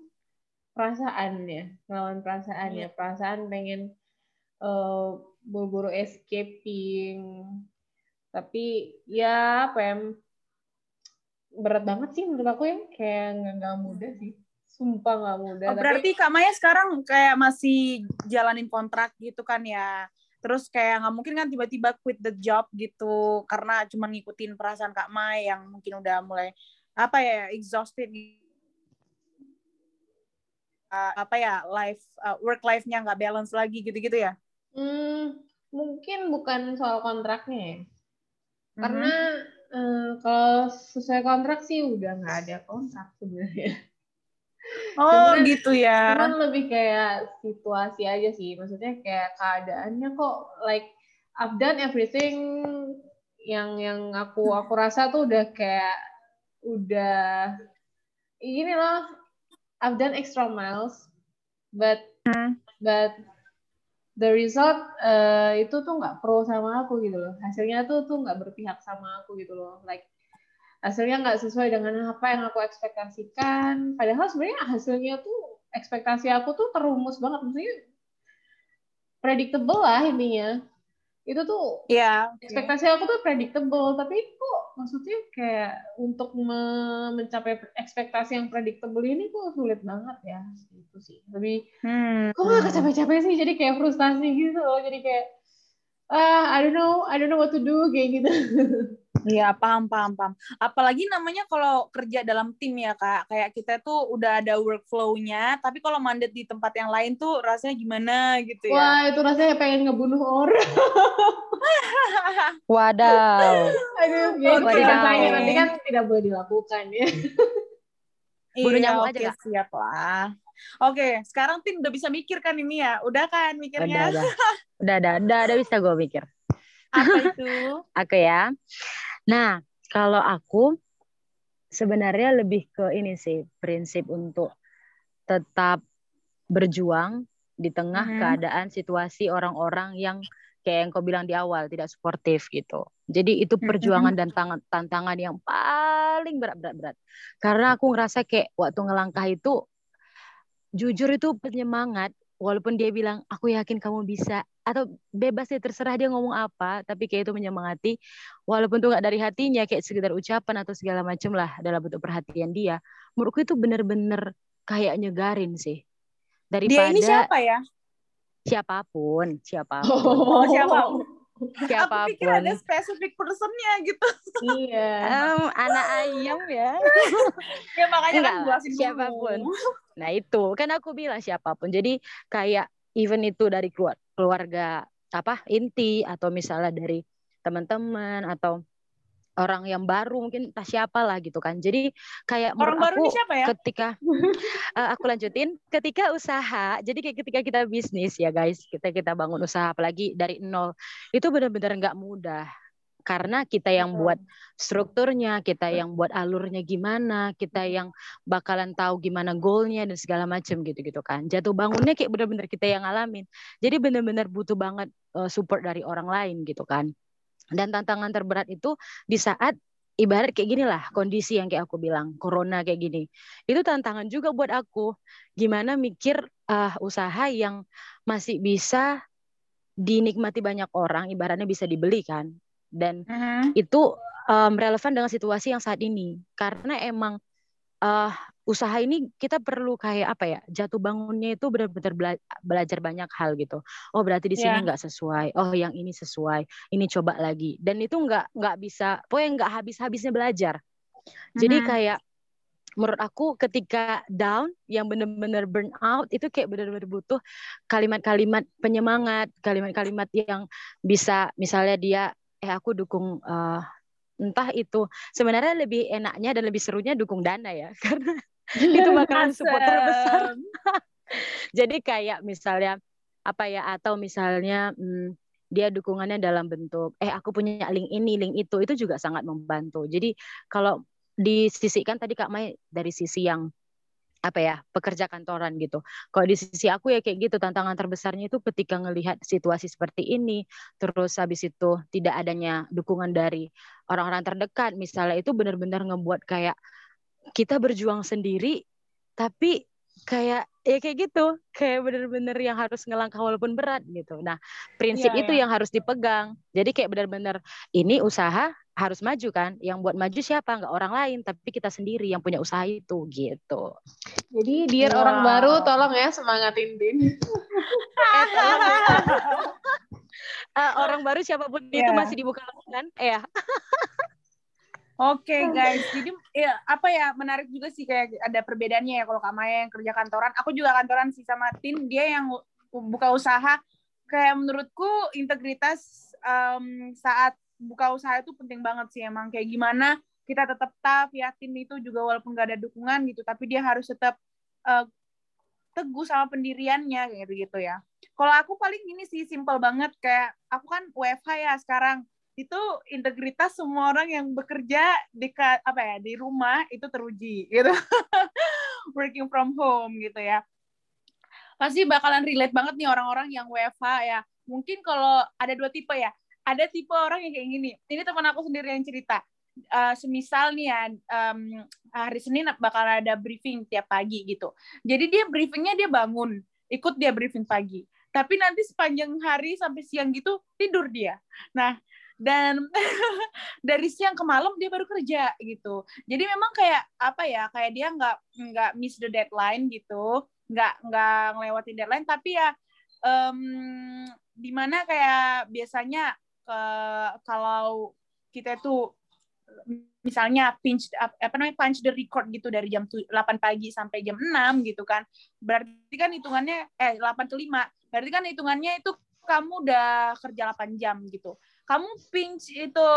perasaannya ngelawan perasaannya. Perasaan pengen eh, buru-buru escaping. Tapi ya apa ya berat banget sih menurut aku ya. Kayak nggak mudah sih. Sumpah nggak mudah. Oh, tapi berarti Kak Maya sekarang kayak masih jalanin kontrak gitu kan ya. Terus kayak nggak mungkin kan tiba-tiba quit the job gitu karena cuma ngikutin perasaan Kak Maya yang mungkin udah mulai apa ya exhausted Uh, apa ya life uh, work life-nya nggak balance lagi gitu-gitu ya. hmm, mungkin bukan soal kontraknya ya. Karena eh, kalau sesuai kontrak sih udah nggak ada kontrak sebenarnya Oh Cuman- gitu ya. cuman lebih kayak situasi aja sih. Maksudnya kayak keadaannya kok like I've done everything yang yang aku aku rasa tuh udah kayak udah gini loh. I've done extra miles but but the result eh, itu tuh nggak pro sama aku gitu loh. Hasilnya tuh tuh nggak berpihak sama aku gitu loh. Like hasilnya nggak sesuai dengan apa yang aku ekspektasikan. Padahal sebenarnya hasilnya tuh ekspektasi aku tuh terumus banget. Maksudnya predictable lah intinya. Itu tuh Iya. ekspektasi aku tuh predictable. Tapi kok maksudnya kayak untuk me- mencapai ekspektasi yang predictable ini kok sulit banget ya? Gitu sih. Lebih Hmm. kok gak capek-capek sih? Jadi kayak frustasi gitu loh. Jadi kayak ah I don't know I don't know what to do kayak gitu Iya, paham, paham, paham. Apalagi namanya kalau kerja dalam tim ya, Kak. Kayak kita tuh udah ada workflow-nya, tapi kalau mandat di tempat yang lain tuh rasanya gimana gitu ya. wah itu rasanya pengen ngebunuh orang Wadaw. aduh Oke. gitu rasanya nanti kan tidak boleh dilakukan ya Bunuh Iya, nyamuk oke, aja, Kak. siap lah. Oke, sekarang tim udah bisa mikir kan ini ya? Udah kan Udah, mikirnya? udah. Udah, udah, udah, udah bisa gue mikir. Apa itu? Aku ya. Nah, kalau aku sebenarnya lebih ke ini sih, prinsip untuk tetap berjuang di tengah Mhm. keadaan situasi orang-orang yang kayak yang kau bilang di awal tidak suportif gitu. Jadi itu perjuangan dan tangan- tantangan yang paling berat-berat-berat. Karena aku ngerasa kayak waktu ngelangkah itu jujur itu penyemangat walaupun dia bilang aku yakin kamu bisa atau bebas deh terserah dia ngomong apa tapi kayak itu menyemangati. Walaupun tuh nggak dari hatinya kayak sekedar ucapan atau segala macam lah dalam bentuk perhatian dia menurutku itu bener-bener kayak nyegarin sih. Dia daripada ini siapa ya? siapa pun siapa pun. Oh, siapa? Aku pikir ada specific person-nya gitu. iya Em, anak ayam ya Ya makanya Enggak kan jelasin siapa pun. Nah itu kan aku bilang siapa pun. Jadi kayak even itu dari keluar keluarga apa inti atau misalnya dari teman-teman atau orang yang baru mungkin entah siapa lah gitu kan. Jadi kayak Orang baru aku ini siapa ya? ketika eh, aku lanjutin ketika usaha jadi kayak ketika kita bisnis ya guys kita kita bangun usaha apalagi dari nol itu benar-benar nggak mudah. Karena kita yang buat strukturnya kita yang buat alurnya gimana kita yang bakalan tahu gimana goalnya dan segala macam gitu gitu kan. Jatuh bangunnya kayak benar-benar kita yang ngalamin. Jadi benar-benar butuh banget eh, support dari orang lain gitu kan dan tantangan terberat itu di saat ibarat kayak gini lah kondisi yang kayak aku bilang corona kayak gini. Itu tantangan juga buat aku. Gimana mikir ah, usaha yang masih bisa dinikmati banyak orang ibaratnya bisa dibeli kan. Dan Mhm. itu um, relevan dengan situasi yang saat ini. Karena emang uh, usaha ini kita perlu kayak apa ya jatuh bangunnya itu benar-benar bela- belajar banyak hal gitu. Oh berarti di sini Iya. nggak sesuai. Oh yang ini sesuai. Ini coba lagi. Dan itu nggak nggak bisa pokoknya nggak habis-habisnya belajar. Jadi Mhm. kayak menurut aku ketika down yang benar-benar burn out itu kayak benar-benar butuh kalimat-kalimat penyemangat kalimat-kalimat yang bisa misalnya dia eh aku dukung eh, entah itu sebenarnya lebih enaknya dan lebih serunya dukung dana ya karena itu bakalan support terbesar jadi kayak misalnya apa ya atau misalnya hmm, dia dukungannya dalam bentuk eh aku punya link ini link itu itu juga sangat membantu. Jadi kalau disisikan tadi Kak Mai dari sisi yang apa ya pekerja kantoran gitu. Kalau di sisi aku ya kayak gitu tantangan terbesarnya itu ketika ngelihat situasi seperti ini, terus habis itu tidak adanya dukungan dari orang-orang terdekat, misalnya itu benar-benar ngebuat kayak kita berjuang sendiri, tapi kayak ya kayak gitu, kayak benar-benar yang harus ngelangkah walaupun berat gitu. Nah prinsip Iya, itu iya. yang harus dipegang. Jadi kayak benar-benar ini usaha harus maju kan, yang buat maju siapa? Nggak orang lain, tapi kita sendiri yang punya usaha itu gitu. Jadi biar Wow. orang baru tolong ya semangatin Din. Eh, orang baru siapa pun itu Iya. masih dibuka eh ya Oke guys, jadi ya apa ya menarik juga sih kayak ada perbedaannya ya kalau Kak Maya yang kerja kantoran, aku juga kantoran sih sama Tin, dia yang buka usaha. Kayak menurutku integritas em, saat buka usaha itu penting banget sih emang. Kayak gimana kita tetap tough ya Tin itu juga walaupun gak ada dukungan gitu, tapi dia harus tetap eh, teguh sama pendiriannya gitu gitu ya. Kalau aku paling gini sih simple banget kayak aku kan WFH ya sekarang. Itu integritas semua orang yang bekerja di apa ya di rumah itu teruji gitu. Working from home gitu ya. Pasti bakalan relate banget nih orang-orang yang WFH ya. Mungkin kalau ada dua tipe ya ada tipe orang yang kayak gini. Ini teman aku sendiri yang cerita. Eh, semisal nih ya em, hari Senin bakal ada briefing tiap pagi gitu. Jadi dia briefingnya dia bangun ikut dia briefing pagi. Tapi nanti sepanjang hari sampai siang gitu tidur dia. Nah dan dari siang ke malam dia baru kerja gitu. Jadi memang kayak apa ya kayak dia nggak nggak miss the deadline gitu. Nggak nggak ngelewatin deadline. Tapi ya em, di mana kayak biasanya ke kalau kita tuh misalnya pinch apa namanya punch the record gitu dari jam tu- 8 pagi sampai jam 6 gitu kan. Berarti kan hitungannya eh 8 ke 5 berarti kan hitungannya itu kamu udah kerja 8 jam gitu. Kamu pinch itu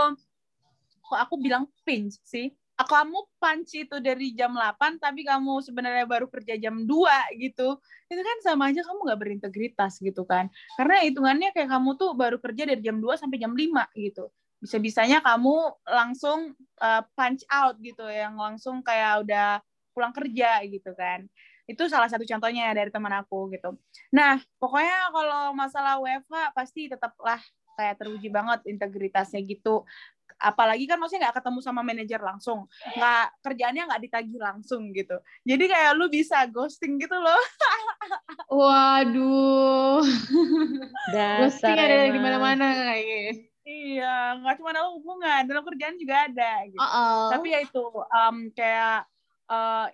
kok aku bilang pinch sih kamu punch itu dari jam 8 tapi kamu sebenarnya baru kerja jam 2 gitu. Itu kan sama aja kamu nggak berintegritas gitu kan. Karena hitungannya kayak kamu tuh baru kerja dari jam 2 sampai jam 5 gitu. Bisa-bisanya kamu langsung uh, punch out gitu yang langsung kayak udah pulang kerja gitu kan. Itu salah satu contohnya dari teman aku gitu. Nah pokoknya kalau masalah WFH pasti tetaplah kayak teruji banget integritasnya gitu apalagi kan maksudnya nggak ketemu sama manajer langsung. Nggak kerjaannya nggak ditagih langsung gitu. Jadi kayak lu bisa ghosting gitu loh. Waduh. Ghosting ada di mana-mana kayaknya. iya nggak cuma dalam hubungan dalam kerjaan juga ada gitu. Oh, tapi ya itu em, kayak eh,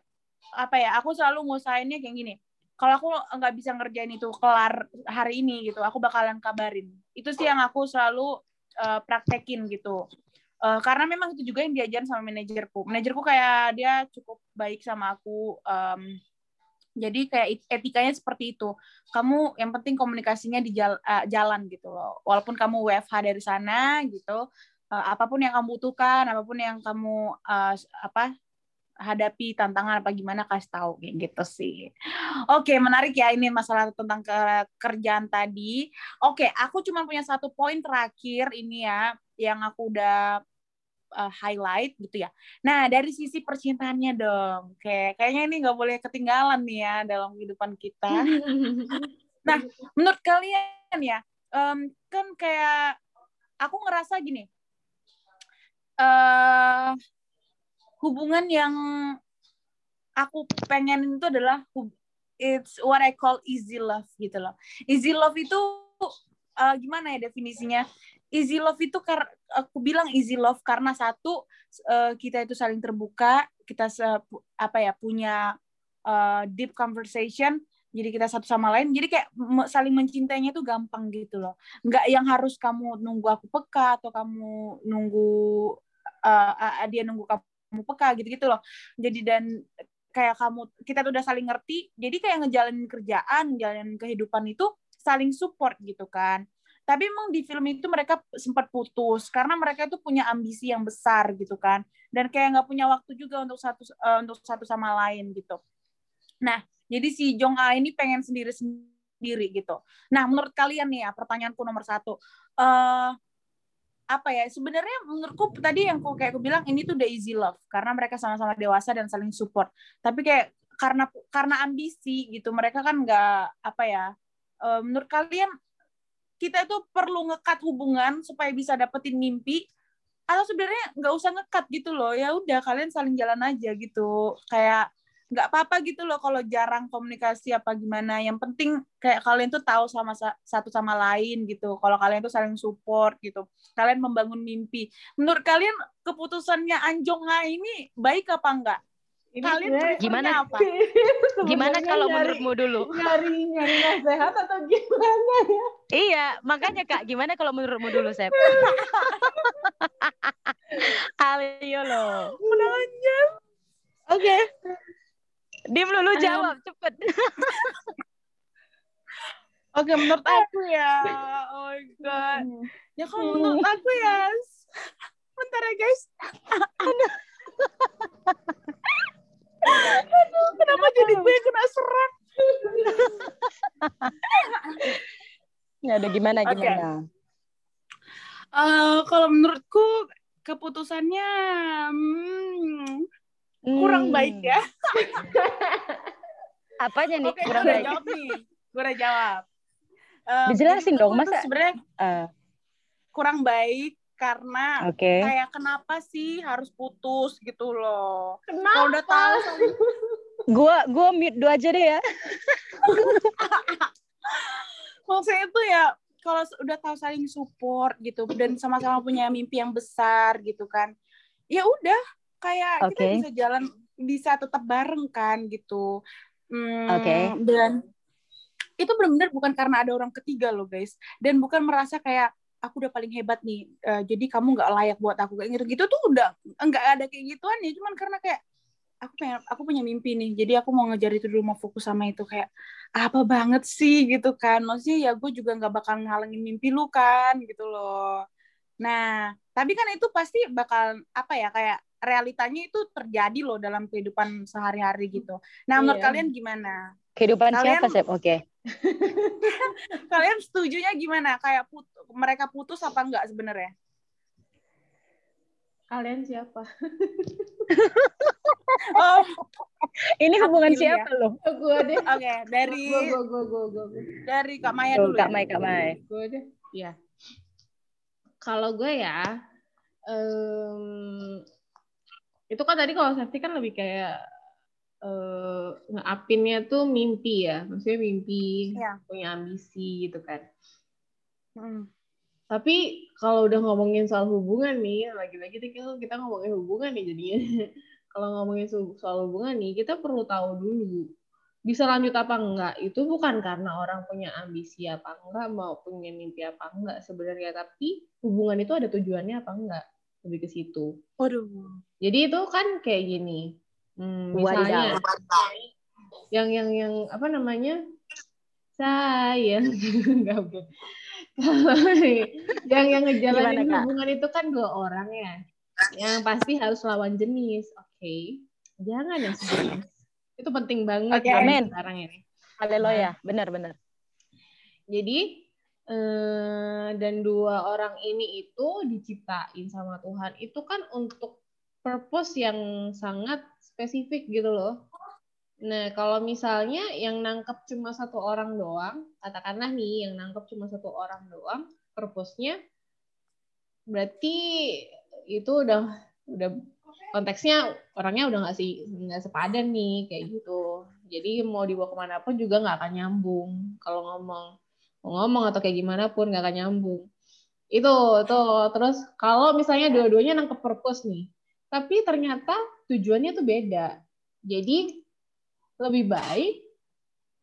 apa ya aku selalu ngusahainnya kayak gini. Kalau aku nggak bisa ngerjain itu kelar hari ini gitu aku bakalan kabarin. Itu sih yang aku selalu eh, praktekin gitu. Eh, karena memang itu juga yang diajarin sama manajerku. Manajerku kayak dia cukup baik sama aku em, jadi kayak etikanya seperti itu. Kamu yang penting komunikasinya di eh, jalan gitu loh. Walaupun kamu WFH dari sana gitu uh, apa pun yang kamu butuhkan, apa pun yang kamu uh, apa hadapi tantangan apa gimana kasih tahu kayak gitu sih. Oke, menarik ya ini masalah tentang ke kerjaan tadi. Oke, aku cuma punya satu poin terakhir ini ya yang aku udah uh, highlight gitu ya. Nah, dari sisi percintaannya dong. Kayak kayaknya ini nggak boleh ketinggalan nih ya dalam kehidupan kita. nah, menurut kalian ya, um, kan kayak aku ngerasa gini. Uh, hubungan yang aku pengen itu adalah it's what I call easy love gitu loh. Easy love itu uh, gimana ya definisinya? Easy love itu aku bilang easy love karena satu uh, kita itu saling terbuka, kita apa ya punya uh, deep conversation, jadi kita satu sama lain jadi kayak saling mencintainya itu gampang gitu loh nggak yang harus kamu nunggu aku peka atau kamu nunggu uh, dia nunggu kamu kamu peka gitu-gitu loh. Jadi dan kayak kamu kita tuh udah saling ngerti jadi kayak ngejalanin kerjaan ngejalanin kehidupan itu saling support gitu kan. Tapi emang di film itu mereka sempat putus karena mereka itu punya ambisi yang besar gitu kan. Dan kayak nggak punya waktu juga untuk satu uh, untuk satu sama lain gitu. Nah jadi si Jong A ini pengen sendiri sendiri gitu. Nah menurut kalian nih ya pertanyaanku nomor satu uh, apa ya sebenarnya menurutku tadi yang aku kayak aku bilang ini tuh udah easy love. Karena mereka sama-sama dewasa dan saling support. Tapi kayak karena karena ambisi gitu mereka kan nggak apa ya uh, menurut kalian kita itu perlu ngekat hubungan supaya bisa dapetin mimpi? Atau sebenarnya nggak usah ngekat gitu loh ya udah kalian saling jalan aja gitu. Kayak nggak apa-apa gitu loh kalau jarang komunikasi apa gimana. Yang penting kayak kalian tuh tahu sama satu sama lain gitu. Kalau kalian tuh saling support gitu. Kalian membangun mimpi. Menurut kalian keputusannya Anjong Ha ini baik apa enggak ini kalian gimana? apa? Gimana kalau menurutmu dulu? nyari nyari nasihat atau gimana ya? Iya makanya kak. Gimana kalau menurutmu dulu Sep? Ayo loh Menanya. oke. okay. Dim lu jawab cepet. Oke, menurut aku ya. Oh my god. Ya kalau menurut aku ya. Bentar ya, guys. Aduh. Aduh, kenapa jadi gue kena serang? Ya udah gimana gimana. Okay. Uh, kalau menurutku keputusannya hmm, kurang hmm. baik ya. Apanya nih Oke, kurang gue baik? jawab nih. Gue udah jawab. Um, Dijelasin dong, masa sebenarnya uh. kurang baik karena okay. kayak kenapa sih harus putus gitu loh. Kenapa? Kalau udah tahu gua gua mute dua aja deh ya. Maksudnya itu ya kalau udah tahu saling support gitu dan sama-sama punya mimpi yang besar gitu kan. Ya udah kayak okay. kita bisa jalan bisa tetap bareng kan gitu. Hmm, Oke. Okay. Dan itu benar-benar bukan karena ada orang ketiga loh guys dan bukan merasa kayak aku udah paling hebat nih uh, jadi kamu nggak layak buat aku kayak gitu gitu tuh udah nggak ada kayak gituan ya cuman karena kayak aku pengen aku punya mimpi nih jadi aku mau ngejar itu dulu mau fokus sama itu kayak apa banget sih gitu kan maksudnya ya gue juga nggak bakal ngalengin mimpi lu kan gitu loh nah tapi kan itu pasti bakal apa ya kayak realitanya itu terjadi loh dalam kehidupan sehari-hari gitu. Nah, menurut iya. kalian gimana? Kehidupan kalian, siapa, Sep? Oke. Okay. kalian setujunya gimana? Kayak put mereka putus apa enggak sebenarnya? Kalian siapa? oh, ini hubungan siapa ya? loh? Gue deh. Oke, okay, dari gue gue gue gue gue. Dari Kak Maya dulu. Kak ya? Maya, Kak Maya. Gue deh. Iya. Kalau gue ya, um, itu kan tadi kalau safety kan lebih kayak uh, ngeapinnya tuh mimpi ya. Maksudnya mimpi ya. punya ambisi gitu kan. Hmm. tapi kalau udah ngomongin soal hubungan nih lagi-lagi kita kita ngomongin hubungan nih jadinya. Kalau ngomongin soal hubungan nih kita perlu tahu dulu bisa lanjut apa enggak? Itu bukan karena orang punya ambisi apa enggak mau punya mimpi apa enggak sebenarnya. Tapi hubungan itu ada tujuannya apa enggak lebih ke situ. Waduh. Jadi itu kan kayak gini. Hmm, misalnya yang yang yang apa namanya? Saya enggak mungkin. yang yang ngejalanin Gimana, Kak? hubungan itu kan dua orang ya. Yang pasti harus lawan jenis. Oke. Jangan yang sejenis. Itu penting banget Oke, zaman amin. sekarang ini. Haleluya, benar-benar. Jadi dan dua orang ini itu diciptain sama Tuhan itu kan untuk purpose yang sangat spesifik gitu loh. Nah, kalau misalnya yang nangkep cuma satu orang doang, katakanlah nih yang nangkep cuma satu orang doang, purpose-nya berarti itu udah udah konteksnya orangnya udah nggak sih nggak sepadan nih kayak gitu. Jadi mau dibawa ke mana pun juga nggak akan nyambung kalau ngomong ngomong atau kayak gimana pun nggak akan nyambung. Itu tuh terus kalau misalnya dua-duanya nangkep purpose nih, tapi ternyata tujuannya tuh beda. Jadi lebih baik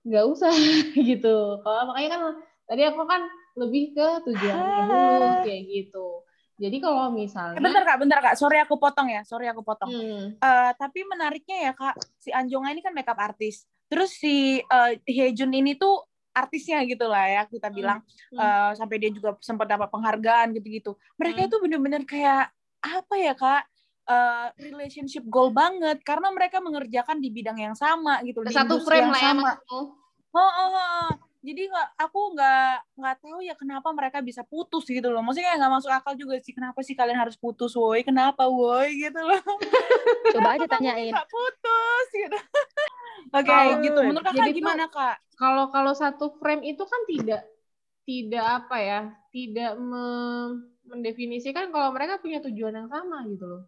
nggak usah gitu. Kalau makanya kan tadi aku kan lebih ke tujuannya dulu kayak gitu. Jadi kalau Eh, misalnya bentar kak, bentar kak. Sorry aku potong ya. Sorry aku potong. Hmm, Eh, tapi menariknya ya kak, si Anjonga ini kan makeup artis. Terus si eh, Hejun ini tuh artisnya gitu lah ya kita bilang hmm. Eh, sampai dia juga sempat dapat penghargaan gitu-gitu. Mereka Hmm. itu bener-bener kayak apa ya kak? Eh, relationship goal banget karena mereka mengerjakan di bidang yang sama gitu di satu frame yang lah ya sama. maksudmu. Oh, oh, oh, oh. Jadi nggak, aku nggak nggak tahu ya kenapa mereka bisa putus gitu loh. Maksudnya kayak nggak masuk akal juga sih. Kenapa sih kalian harus putus, woi? Kenapa, woi? Gitu loh. Coba aja tanyain. nggak putus gitu. Oke, Kalau- gitu. Menurut kakak jadi tuh- gimana kak? kalau kalau satu frame itu kan tidak tidak apa ya tidak me- mendefinisikan kalau mereka punya tujuan yang sama gitu loh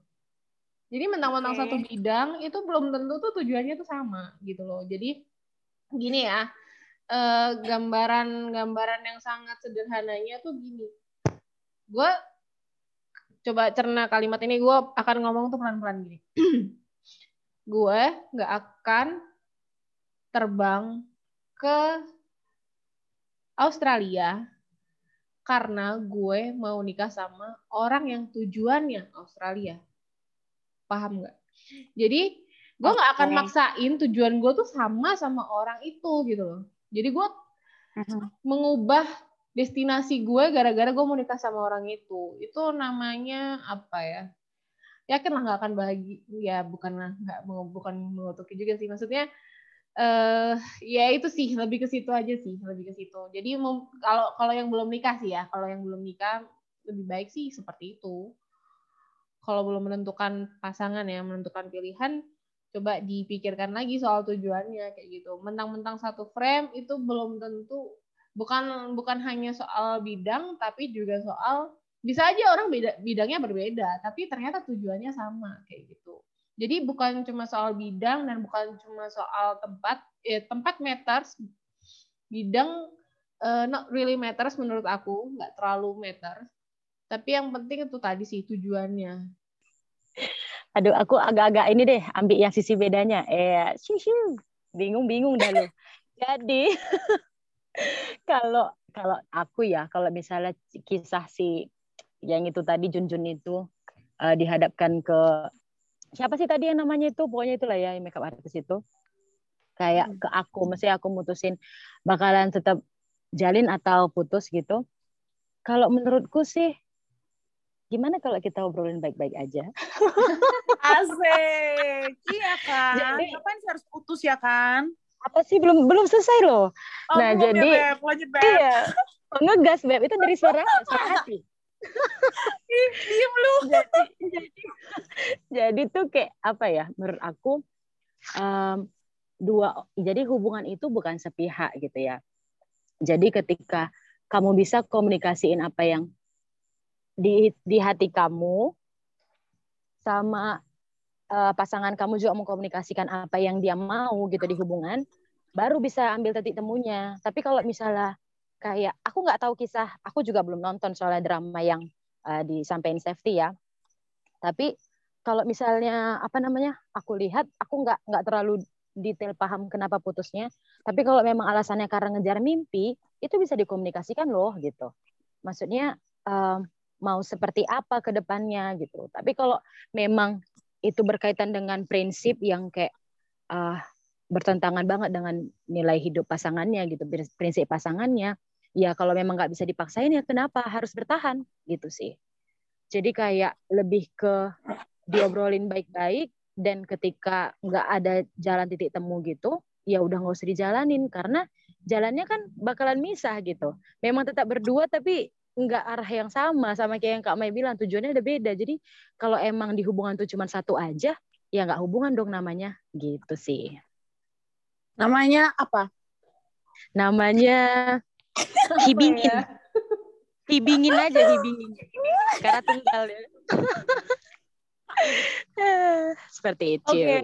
jadi mentang-mentang Oke. satu bidang itu belum tentu tuh tujuannya tuh sama gitu loh jadi gini ya eh, gambaran gambaran yang sangat sederhananya tuh gini gue coba cerna kalimat ini gue akan ngomong tuh pelan-pelan gini gue nggak akan terbang ke Australia karena gue mau nikah sama orang yang tujuannya Australia. Paham nggak? Jadi gue nggak akan maksain tujuan gue tuh sama sama orang itu gitu loh. Jadi gue mengubah destinasi gue gara-gara gue mau nikah sama orang itu. Itu namanya apa ya? Yakin lah nggak akan bahagia. Ya bukan nggak mau bukan mengutuki juga sih. Maksudnya eh ya itu sih lebih ke situ aja sih lebih ke situ. Jadi mem- kalau kalau yang belum nikah sih ya, kalau yang belum nikah lebih baik sih seperti itu. Kalau belum menentukan pasangan ya, menentukan pilihan, coba dipikirkan lagi soal tujuannya kayak gitu. Mentang-mentang satu frame itu belum tentu bukan bukan hanya soal bidang tapi juga soal bisa aja orang beda bidangnya berbeda tapi ternyata tujuannya sama kayak gitu. Jadi bukan cuma soal bidang dan bukan cuma soal tempat, eh, tempat matters, bidang eh, not really matters menurut aku, nggak terlalu matters. Tapi yang penting itu tadi sih tujuannya. Aduh, aku agak-agak ini deh, ambil yang sisi bedanya. Eh. Bingung-bingung dah lu. Jadi, kalau kalau aku ya, kalau misalnya kisah si yang itu tadi Junjun itu eh, dihadapkan ke siapa sih tadi yang namanya itu? Pokoknya itulah ya, makeup artist itu. Kayak ke aku, mesti aku mutusin bakalan tetap jalin atau putus gitu. Kalau menurutku sih, gimana kalau kita obrolin baik-baik aja? Asik. Iya kan. Jadi- Ngapain sih harus putus ya kan? Apa sih belum belum selesai loh? Oh, Nah, ya, jadi- Beb. Lanjut, Beb. Iya. Ngegas, Beb. Itu dari suara suara hati. Diem lu. Jadi, jadi, jadi tuh kayak apa ya? Menurut aku em, dua jadi hubungan itu bukan sepihak gitu ya. Jadi ketika kamu bisa komunikasiin apa yang di di hati kamu sama eh, pasangan kamu juga mengkomunikasikan apa yang dia mau gitu di hubungan, baru bisa ambil titik temunya. Tapi kalau misalnya kayak aku nggak tahu kisah, aku juga belum nonton soalnya drama yang uh, disampaikan safety ya. Tapi kalau misalnya apa namanya, aku lihat aku nggak nggak terlalu detail paham kenapa putusnya. Tapi kalau memang alasannya karena ngejar mimpi, itu bisa dikomunikasikan loh gitu. Maksudnya um, mau seperti apa ke depannya gitu. Tapi kalau memang itu berkaitan dengan prinsip yang kayak uh, bertentangan banget dengan nilai hidup pasangannya gitu, prinsip pasangannya, ya kalau memang nggak bisa dipaksain ya kenapa? Harus bertahan gitu sih. Jadi kayak lebih ke diobrolin baik-baik dan ketika nggak ada jalan titik temu gitu ya udah nggak usah dijalanin. Karena jalannya kan bakalan misah gitu. Memang tetap berdua tapi nggak arah yang sama sama kayak yang Kak Mai bilang tujuannya udah beda jadi kalau emang di hubungan tuh cuma satu aja ya nggak hubungan dong namanya gitu sih Namanya apa? namanya hibingin hibingin aja hibingin karena tunggal ya seperti itu Oke.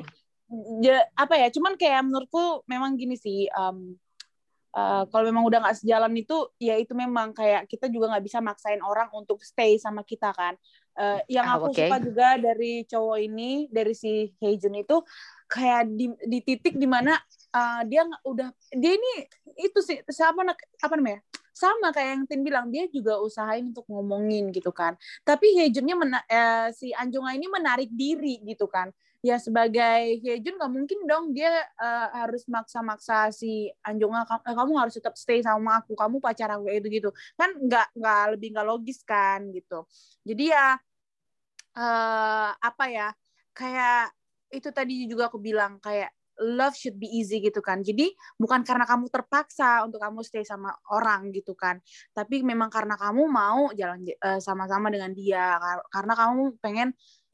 Ja- apa ya? Cuman kayak menurutku memang gini sih. um, uh, kalau memang udah nggak sejalan itu, ya itu memang kayak kita juga nggak bisa maksain orang untuk stay sama kita kan. Uh, yang Ah, aku oke. suka juga dari cowok ini, dari si Heijun itu kayak di, di titik di mana uh, dia nggak- udah dia ini itu sih sama apa namanya sama kayak yang Tin bilang dia juga usahain untuk ngomongin gitu kan tapi Hejunnya mena- eh, si Anjonga ini menarik diri gitu kan ya sebagai Hejun nggak mungkin dong dia eh, harus maksa-maksa si Anjonga "Ka- eh, kamu harus tetap stay sama aku. Kamu pacar aku itu gitu kan nggak nggak lebih nggak logis kan gitu. Jadi ya eh apa ya kayak itu tadi juga aku bilang kayak love should be easy gitu kan. Jadi bukan karena kamu terpaksa untuk kamu stay sama orang gitu kan. Tapi memang karena kamu mau jalan sama-sama dengan dia. Kar- karena kamu pengen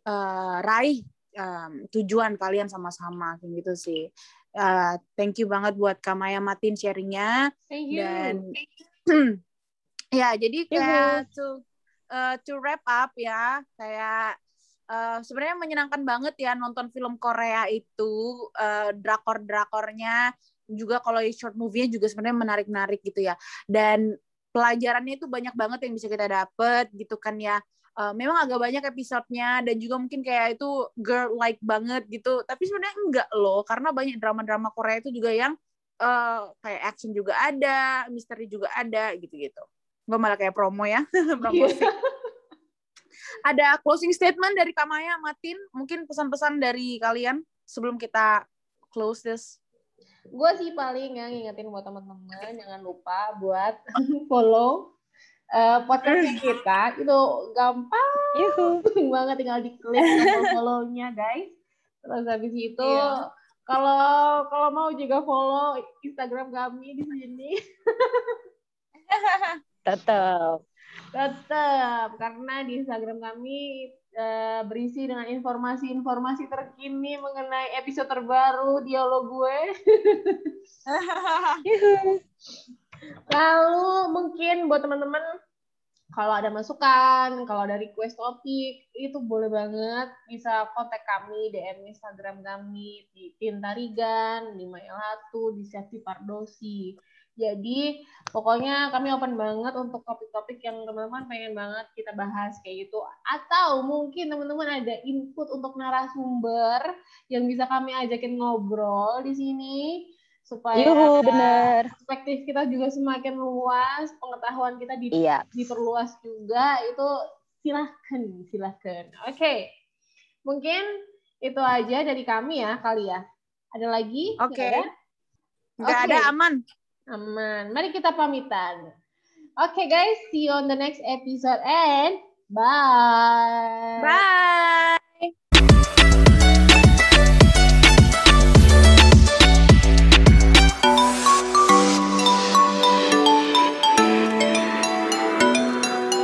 eh, raih em, tujuan kalian sama-sama kayak gitu sih. Eh, thank you banget buat Kamaya Matin sharingnya. Thank you. dan ya jadi kayak to uh, to wrap up ya kayak uh, sebenarnya menyenangkan banget ya nonton film Korea itu uh, drakor drakornya juga kalau short movie-nya juga sebenarnya menarik menarik gitu ya. Dan pelajarannya itu banyak banget yang bisa kita dapet gitu kan ya Uh, memang agak banyak episodenya dan juga mungkin kayak itu girl like banget gitu. Tapi sebenarnya enggak loh karena banyak drama-drama Korea itu juga yang uh, kayak action juga ada misteri juga ada gitu-gitu. Gue malah kayak promo ya promosi ada closing statement dari Kamaya Matin. Mungkin pesan-pesan dari kalian sebelum kita close this? Gue sih paling ya ngingetin buat teman-teman jangan lupa buat follow eh, podcastnya kita itu gampang Yuhu. banget tinggal diklik follow-nya guys. Terus habis itu Iya. kalau kalau mau juga follow Instagram kami di sini. Tetap tetap karena di Instagram kami eh, berisi dengan informasi-informasi terkini mengenai episode terbaru dialog gue Lalu mungkin buat teman-teman kalau ada masukan, kalau ada request topik, itu boleh banget bisa kontak kami DM Instagram kami di Tintarigan, di Mailatu, di Safety Pardosi. Jadi pokoknya kami open banget untuk topik-topik yang teman-teman pengen banget kita bahas kayak gitu. Atau mungkin teman-teman ada input untuk narasumber yang bisa kami ajakin ngobrol di sini supaya Yuhu, bener. perspektif kita juga semakin luas, pengetahuan kita di- Iya. diperluas juga, itu silahkan, silahkan. Oke, mungkin itu aja dari kami ya kali ya. Ada lagi? Oke. Ada? nggak Oke. ada aman Aman. Mari kita pamitan. Oke guys, see you on the next episode and bye. bye